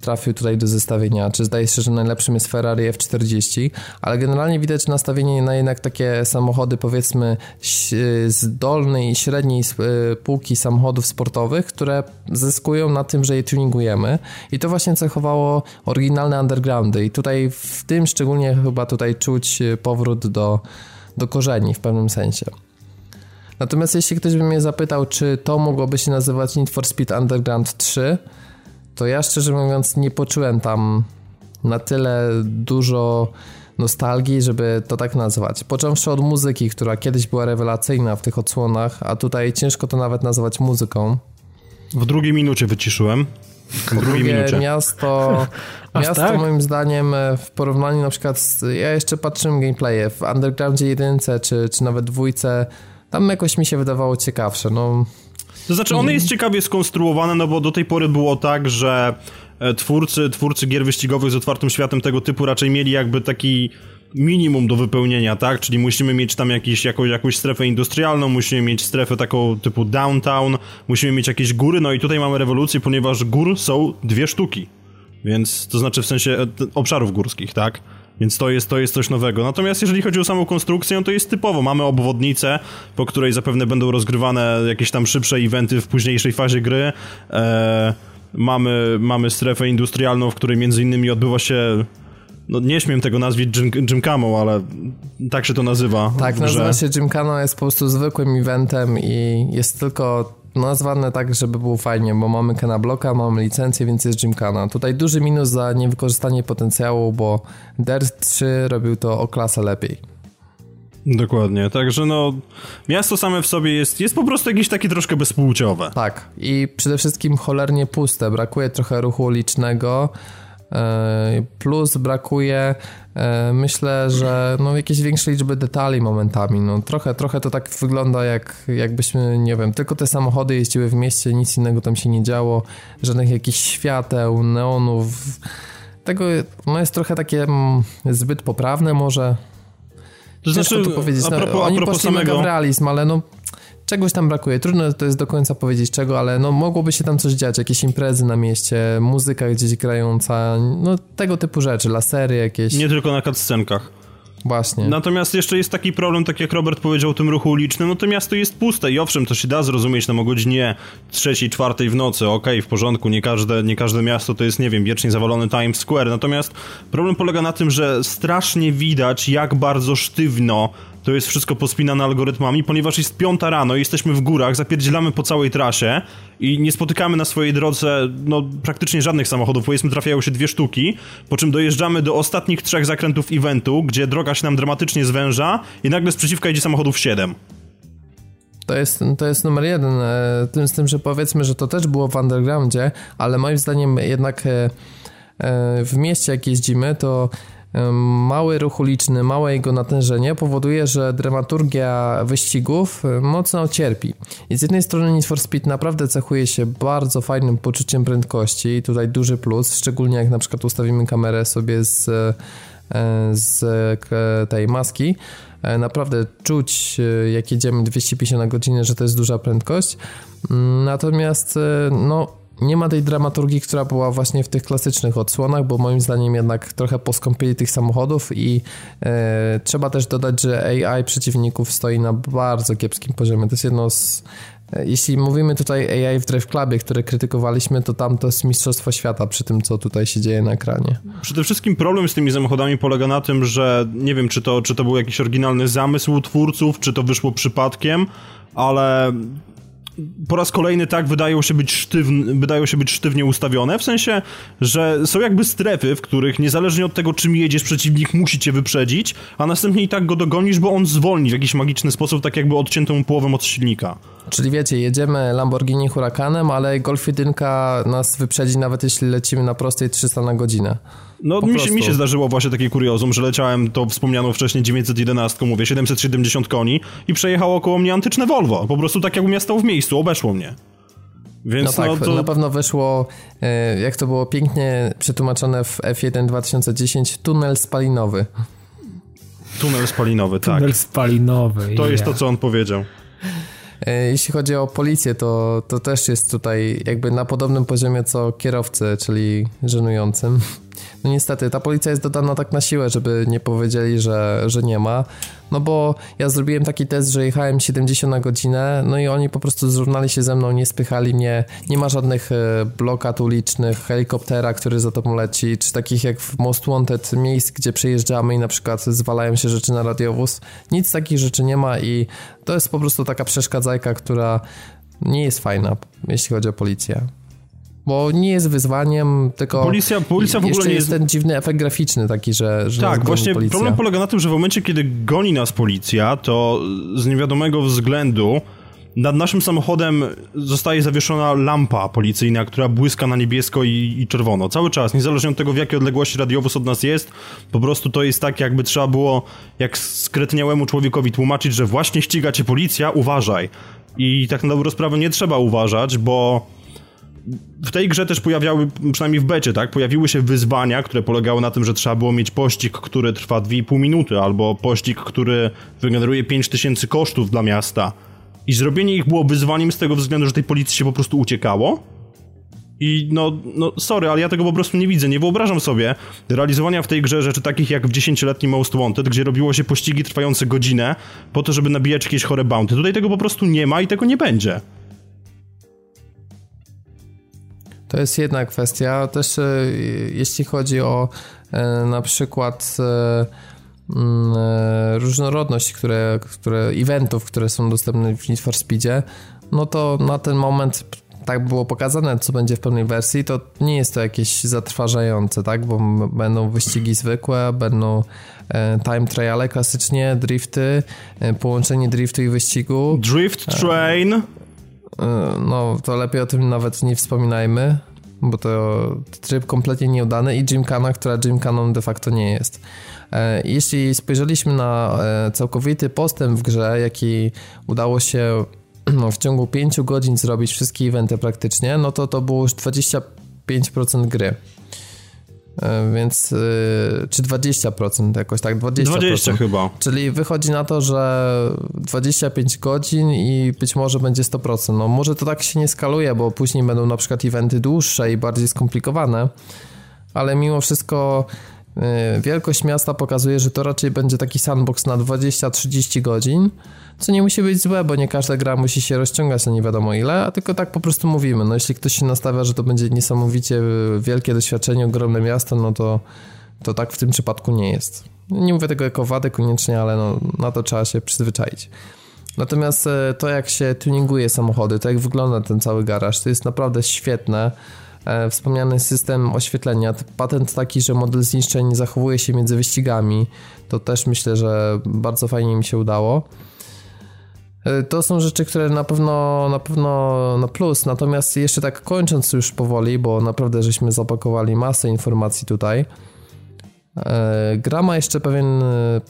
trafił tutaj do zestawienia, czy zdaje się, że najlepszym jest Ferrari F40, ale generalnie widać nastawienie na jednak takie samochody powiedzmy z dolnej i średniej półki samochodów sportowych, które zyskują na tym, że je tuningujemy i to właśnie cechowało oryginalne undergroundy i tutaj w tym szczególnie chyba tutaj czuć powrót do, do korzeni w pewnym sensie. Natomiast jeśli ktoś by mnie zapytał, czy to mogłoby się nazywać Need for Speed Underground 3, to ja szczerze mówiąc nie poczułem tam na tyle dużo nostalgii, żeby to tak nazwać. Począwszy od muzyki, która kiedyś była rewelacyjna w tych odsłonach, a tutaj ciężko to nawet nazwać muzyką. W drugiej minucie wyciszyłem. W drugiej minucie. miasto, miasto tak? moim zdaniem w porównaniu na przykład z, ja jeszcze patrzyłem gameplaye w Undergroundzie 1 czy, czy nawet dwójce tam jakoś mi się wydawało ciekawsze, no... To znaczy, one jest ciekawie skonstruowane, no bo do tej pory było tak, że e, twórcy, twórcy gier wyścigowych z otwartym światem tego typu raczej mieli jakby taki minimum do wypełnienia, tak? Czyli musimy mieć tam jakiś, jakąś, jakąś strefę industrialną, musimy mieć strefę taką typu downtown, musimy mieć jakieś góry, no i tutaj mamy rewolucję, ponieważ gór są dwie sztuki. Więc to znaczy w sensie e, obszarów górskich, tak? Więc to jest, to jest coś nowego. Natomiast jeżeli chodzi o samą konstrukcję, to jest typowo. Mamy obwodnicę, po której zapewne będą rozgrywane jakieś tam szybsze eventy w późniejszej fazie gry. E, mamy, mamy strefę industrialną, w której między innymi odbywa się no nie śmiem tego nazwać Jim, ale tak się to nazywa. Tak, nazywa się Gymkhana, jest po prostu zwykłym eventem i jest tylko nazwane tak, żeby było fajnie, bo mamy Kena Bloka, mamy licencję, więc jest Gymkhana. Tutaj duży minus za niewykorzystanie potencjału, bo Dirt 3 robił to o klasę lepiej. Dokładnie, także no miasto same w sobie jest, jest po prostu jakieś takie troszkę bezpłciowe. Tak i przede wszystkim cholernie puste, brakuje trochę ruchu ulicznego, plus brakuje myślę, że no jakieś większej liczby detali momentami, no trochę, trochę to tak wygląda jak jakbyśmy, nie wiem, tylko te samochody jeździły w mieście, nic innego tam się nie działo, żadnych jakichś świateł, neonów, tego no jest trochę takie mm, zbyt poprawne może. To Ciężko znaczy, to powiedzieć. A no, propos, no, oni a propos poszli samego... w realizm, ale no czegoś tam brakuje. Trudno to jest do końca powiedzieć czego, ale no mogłoby się tam coś dziać, jakieś imprezy na mieście, muzyka gdzieś grająca, no tego typu rzeczy, lasery jakieś. Nie tylko na cutscenkach. Właśnie. Natomiast jeszcze jest taki problem, tak jak Robert powiedział o tym ruchu ulicznym, no to miasto jest puste i owszem, to się da zrozumieć tam o godzinie trzeciej, czwartej w nocy, okej, okay, w porządku, nie każde, nie każde miasto to jest, nie wiem, wiecznie zawalony Times Square, natomiast problem polega na tym, że strasznie widać, jak bardzo sztywno to jest wszystko pospinane algorytmami, ponieważ jest piąta rano, jesteśmy w górach, zapierdzielamy po całej trasie i nie spotykamy na swojej drodze no, praktycznie żadnych samochodów, powiedzmy trafiają się dwie sztuki, po czym dojeżdżamy do ostatnich trzech zakrętów eventu, gdzie droga się nam dramatycznie zwęża i nagle z przeciwka idzie samochodów siedem. To jest, to jest numer jeden. E, tym, z tym, że powiedzmy, że to też było w undergroundzie, ale moim zdaniem jednak e, e, w mieście jak jeździmy, to mały ruch uliczny, małe jego natężenie powoduje, że dramaturgia wyścigów mocno cierpi. I z jednej strony Need for Speed naprawdę cechuje się bardzo fajnym poczuciem prędkości, tutaj duży plus, szczególnie jak na przykład ustawimy kamerę sobie z, e, z tej maski, e, naprawdę czuć jak jedziemy 250 na godzinę, że to jest duża prędkość. Mm, natomiast e, no nie ma tej dramaturgii, która była właśnie w tych klasycznych odsłonach, bo moim zdaniem jednak trochę poskąpili tych samochodów i e, trzeba też dodać, że AI przeciwników stoi na bardzo kiepskim poziomie. To jest jedno z e, jeśli mówimy tutaj AI w Drive Clubie, które krytykowaliśmy, to tam to jest mistrzostwo świata przy tym, co tutaj się dzieje na ekranie. Przede wszystkim problem z tymi samochodami polega na tym, że nie wiem, czy to, czy to był jakiś oryginalny zamysł twórców, czy to wyszło przypadkiem, ale po raz kolejny tak wydają się być sztywne, wydają się być sztywnie ustawione, w sensie, że są jakby strefy, w których niezależnie od tego, czym jedziesz, przeciwnik musi cię wyprzedzić, a następnie i tak go dogonisz, bo on zwolni w jakiś magiczny sposób, tak jakby odciętą połowę od silnika. Czyli wiecie, jedziemy Lamborghini Hurakanem, ale Golf 1 nas wyprzedzi nawet jeśli lecimy na prostej 300 na godzinę. No mi się, mi się zdarzyło właśnie takie kuriozum, że leciałem to wspomnianą wcześniej 911, mówię 770 koni i przejechało około mnie antyczne Volvo. Po prostu tak jakbym ja stał w miejscu, obeszło mnie. Więc no tak, no to... na pewno wyszło, e, jak to było pięknie przetłumaczone w F1 2010, tunel spalinowy. Tunel spalinowy, tak. Tunel spalinowy. To yeah. jest to, co on powiedział. E, jeśli chodzi o policję, to, to też jest tutaj jakby na podobnym poziomie co kierowcy, czyli żenującym. No niestety, ta policja jest dodana tak na siłę, żeby nie powiedzieli, że, że nie ma. No bo ja zrobiłem taki test, że jechałem 70 na godzinę, no i oni po prostu zrównali się ze mną, nie spychali mnie. Nie ma żadnych e, blokad ulicznych, helikoptera, który za tobą leci, czy takich jak w Most Wanted miejsc, gdzie przejeżdżamy i na przykład zwalają się rzeczy na radiowóz. Nic takich rzeczy nie ma i to jest po prostu taka przeszkadzajka, która nie jest fajna, jeśli chodzi o policję bo nie jest wyzwaniem, tylko policja, policja w ogóle nie jest... ten dziwny efekt graficzny taki, że, że Tak, właśnie policja. problem polega na tym, że w momencie, kiedy goni nas policja, to z niewiadomego względu nad naszym samochodem zostaje zawieszona lampa policyjna, która błyska na niebiesko i, i, czerwono. Cały czas, niezależnie od tego, w jakiej odległości radiowóz od nas jest, po prostu to jest tak, jakby trzeba było jak skretniałemu człowiekowi tłumaczyć, że właśnie ściga cię policja, uważaj. I tak na dobrą sprawę nie trzeba uważać, bo w tej grze też pojawiały, przynajmniej w becie, tak, pojawiły się wyzwania, które polegały na tym, że trzeba było mieć pościg, który trwa 2,5 minuty, albo pościg, który wygeneruje 5000 kosztów dla miasta. I zrobienie ich było wyzwaniem z tego względu, że tej policji się po prostu uciekało. I no, no, sorry, ale ja tego po prostu nie widzę. Nie wyobrażam sobie realizowania w tej grze rzeczy takich jak w 10-letnim Most Wanted, gdzie robiło się pościgi trwające godzinę po to, żeby nabijać jakieś chore bounty. Tutaj tego po prostu nie ma i tego nie będzie. To jest jedna kwestia. Też e, jeśli chodzi o e, na przykład e, mm, różnorodność, które, które eventów, które są dostępne w Need for Speedzie, no to na ten moment tak było pokazane, co będzie w pełnej wersji, to nie jest to jakieś zatrważające, tak? Bo będą wyścigi zwykłe, będą time triale klasycznie, drifty, połączenie driftu i wyścigu. Drift Train. No, to lepiej o tym nawet nie wspominajmy. bo to tryb kompletnie nieudany i Gymkhana, która Gymkhaną de facto nie jest. E, jeśli spojrzeliśmy na e, całkowity postęp w grze, jaki udało się no, w ciągu 5 godzin zrobić wszystkie eventy praktycznie, no to to było już 25% gry. E, więc czy 20% jakoś tak 20%. 20 chyba. Czyli wychodzi na to, że 25 godzin i być może będzie 100%. No może to tak się nie skaluje, bo później będą na przykład eventy dłuższe i bardziej skomplikowane, ale mimo wszystko Y, wielkość miasta pokazuje, że to raczej będzie taki sandbox na 20-30 godzin, co nie musi być złe, bo nie każda gra musi się rozciągać na nie wiadomo ile, a tylko tak po prostu mówimy. No jeśli ktoś się nastawia, że to będzie niesamowicie wielkie doświadczenie, ogromne miasto, no to, to tak w tym przypadku nie jest. Nie mówię tego jako wadę koniecznie, ale no, na to trzeba się przyzwyczaić. Natomiast e, to, jak się tuninguje samochody, to jak wygląda ten cały garaż, to jest naprawdę świetne. E, wspomniany system oświetlenia, patent taki, że model zniszczeń zachowuje się między wyścigami, to też myślę, że bardzo fajnie mi się udało. E, to są rzeczy, które na pewno na pewno na plus, natomiast jeszcze tak kończąc już powoli, bo naprawdę żeśmy zapakowali masę informacji tutaj. E, gra ma jeszcze pewien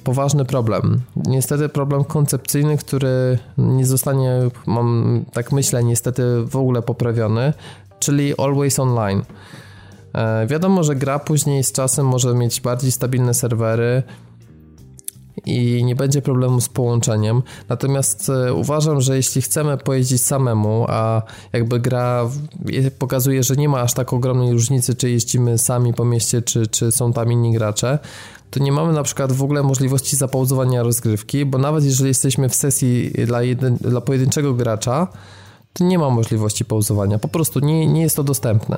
poważny problem. Niestety problem koncepcyjny, który nie zostanie, mam tak myślę, niestety w ogóle poprawiony czyli Always Online. E, wiadomo, że gra później z czasem może mieć bardziej stabilne serwery i nie będzie problemu z połączeniem. Natomiast e, uważam, że jeśli chcemy pojeździć samemu, a jakby gra pokazuje, że nie ma aż tak ogromnej różnicy, czy jeździmy sami po mieście, czy, czy są tam inni gracze, to nie mamy na przykład w ogóle możliwości zapauzowania rozgrywki, bo nawet jeżeli jesteśmy w sesji dla, jeden, dla pojedynczego gracza, nie ma możliwości pauzowania. Po prostu nie, nie jest to dostępne.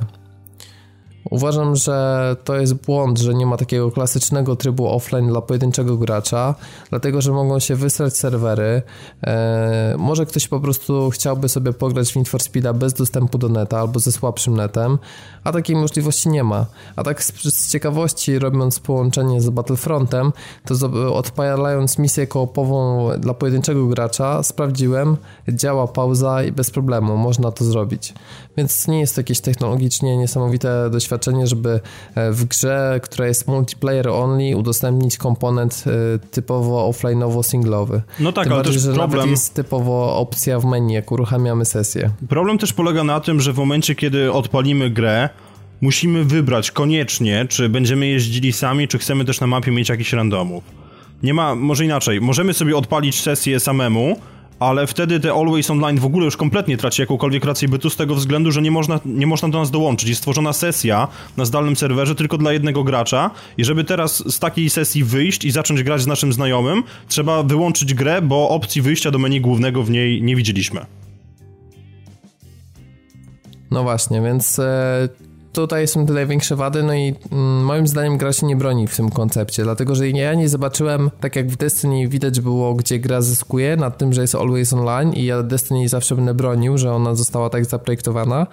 Uważam, że to jest błąd, że nie ma takiego klasycznego trybu offline dla pojedynczego gracza, dlatego że mogą się wysrać serwery. Eee, może ktoś po prostu chciałby sobie pograć w Need for Speed'a bez dostępu do neta albo ze słabszym netem, a takiej możliwości nie ma. A tak z, z ciekawości, robiąc połączenie z Battlefrontem, to odpalając misję koopową dla pojedynczego gracza, sprawdziłem, działa pauza i bez problemu, można to zrobić. Więc nie jest to jakieś technologicznie niesamowite doświadczenie, żeby e, w grze, która jest multiplayer only, udostępnić komponent e, typowo offline'owo singlowy. No tak, Tym ale bardziej, też że problem... nawet jest typowo opcja w menu, jak uruchamiamy sesję. Problem też polega na tym, że w momencie, kiedy odpalimy grę, musimy wybrać koniecznie, czy będziemy jeździli sami, czy chcemy też na mapie mieć jakiś randomów. Nie ma, może inaczej, możemy sobie odpalić sesję samemu, ale wtedy te Always Online w ogóle już kompletnie traci jakąkolwiek rację bytu z tego względu, że nie można, nie można do nas dołączyć. Jest stworzona sesja na zdalnym serwerze tylko dla jednego gracza i żeby teraz z takiej sesji wyjść i zacząć grać z naszym znajomym, trzeba wyłączyć grę, bo opcji wyjścia do menu głównego w niej nie widzieliśmy. No właśnie, więc e, tutaj są tyle większe wady, no i mm, moim zdaniem gra się nie broni w tym koncepcie, dlatego że ja nie zobaczyłem, tak jak w Destiny widać było, gdzie gra zyskuje nad tym, że jest always online i ja Destiny zawsze będę bronił, że ona została tak zaprojektowana,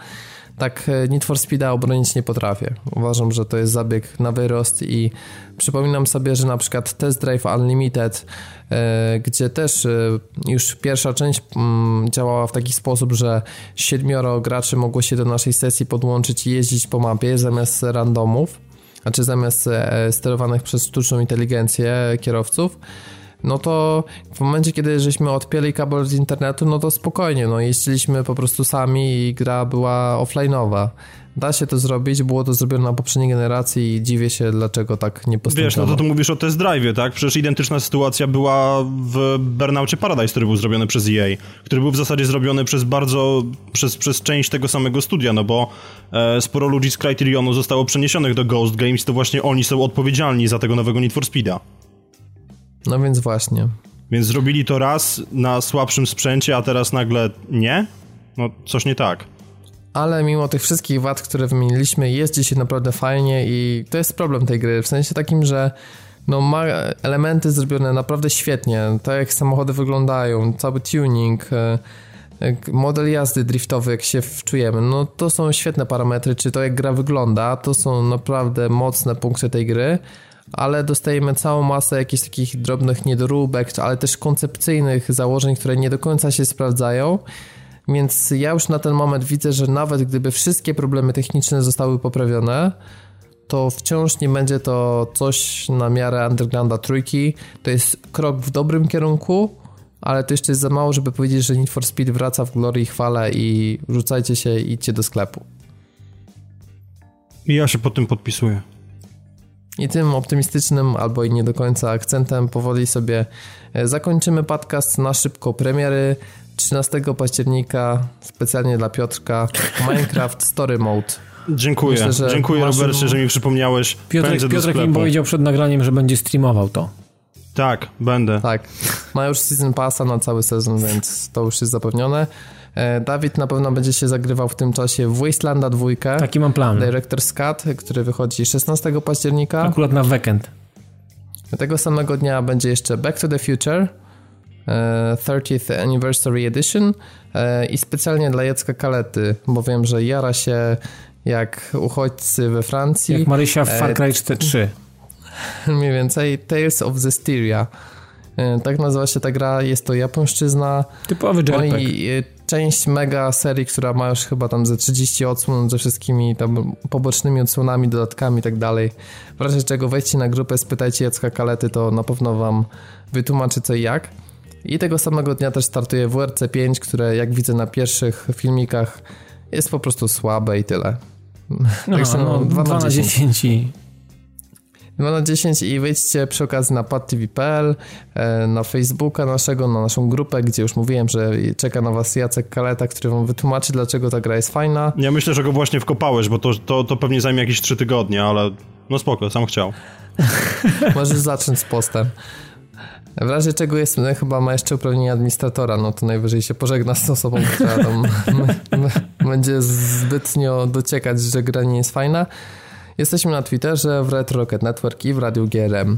tak e, Need for Speed'a obronić nie potrafię. Uważam, że to jest zabieg na wyrost i przypominam sobie, że na przykład Test Drive Unlimited, e, gdzie też e, już pierwsza część mm, działała w taki sposób, że siedmioro graczy mogło się do naszej sesji podłączyć i jeździć po mapie zamiast randomów, znaczy zamiast sterowanych przez sztuczną inteligencję kierowców, no to w momencie, kiedy żeśmy odpięli kabel z internetu, no to spokojnie, no jeździliśmy po prostu sami i gra była offline'owa. Da się to zrobić, było to zrobione na poprzedniej generacji i dziwię się, dlaczego tak nie postąpiono. Wiesz, no to tu mówisz o test drive, tak? Przecież identyczna sytuacja była w Burnoutie Paradise, który był zrobiony przez EA, który był w zasadzie zrobiony przez bardzo, przez, przez część tego samego studia, no bo e, sporo ludzi z Criterionu zostało przeniesionych do Ghost Games, to właśnie oni są odpowiedzialni za tego nowego Need for Speeda. No więc właśnie. Więc zrobili to raz na słabszym sprzęcie, a teraz nagle nie? No coś nie tak. Ale mimo tych wszystkich wad, które wymieniliśmy, jeździ się naprawdę fajnie i to jest problem tej gry. W sensie takim, że no ma elementy zrobione naprawdę świetnie. Tak jak samochody wyglądają, cały tuning, e, model jazdy driftowy, jak się wczujemy, no to są świetne parametry, czy to jak gra wygląda, to są naprawdę mocne punkty tej gry ale dostajemy całą masę jakichś takich drobnych niedoróbek, ale też koncepcyjnych założeń, które nie do końca się sprawdzają. Więc ja już na ten moment widzę, że nawet gdyby wszystkie problemy techniczne zostały poprawione, to wciąż nie będzie to coś na miarę Undergrounda trójki. To jest krok w dobrym kierunku, ale to jeszcze jest za mało, żeby powiedzieć, że Need for Speed wraca w glorii i chwale i rzucajcie się i idźcie do sklepu. I ja się po tym podpisuję. I tym optymistycznym, albo i nie do końca akcentem powoli sobie e, zakończymy podcast na szybko premiery. 13 października specjalnie dla Piotrka Minecraft Story Mode. Dziękuję, Myślę, dziękuję masz... Robercie, że mi przypomniałeś. Piotrek, Piotrek im powiedział przed nagraniem, że będzie streamował to. Tak, będę. Tak. Ma już Season Passa na cały sezon, więc to już jest zapewnione. E, Dawid na pewno będzie się zagrywał w tym czasie w Wastelanda 2. Taki mam plan. Director's Cut, który wychodzi 16 października. Akurat na weekend. Tego samego dnia będzie jeszcze Back to the Future, 30th e, Anniversary Edition e, i specjalnie dla Jacka Kalety, bo wiem, że jara się jak uchodźcy we Francji. Jak Marysia w Far Cry 3. Mniej więcej Tales of Zestiria. Tak nazywa się ta gra, jest to japońszczyzna. Typowy no JRPG. No i część mega serii, która ma już chyba tam ze 30 odsłon ze wszystkimi tam pobocznymi odsłonami, dodatkami i tak dalej. W razie czego wejdźcie na grupę, spytajcie Jacka Kalety, to na pewno wam wytłumaczy co i jak. I tego samego dnia też startuje WRC 5, które jak widzę na pierwszych filmikach jest po prostu słabe i tyle. No, Także no, no 2 na 10. 10 2 na 10 i wejdźcie przy okazji na padtv.pl, e, na Facebooka naszego, na naszą grupę, gdzie już mówiłem, że czeka na was Jacek Kaleta, który wam wytłumaczy, dlaczego ta gra jest fajna. Ja myślę, że go właśnie wkopałeś, bo to, to, to pewnie zajmie jakieś 3 tygodnie, ale no spoko, sam chciał. Możesz zacząć z postem. W razie czego jest, no, chyba ma jeszcze uprawnienie administratora, no to najwyżej się pożegna z osobą, która tam będzie zbytnio dociekać, że gra nie jest fajna. Jesteśmy na Twitterze, w Red Rocket Network i w Radiu GRM.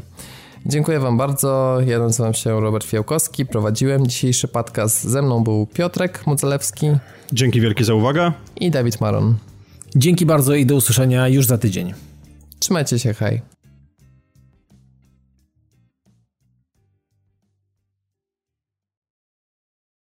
Dziękuję Wam bardzo. Ja nazywam się Robert Fiałkowski, prowadziłem dzisiejszy podcast. Ze mną był Piotrek Mucelewski. Dzięki wielkie za uwagę. I Dawid Maron. Dzięki bardzo i do usłyszenia już za tydzień. Trzymajcie się, hej.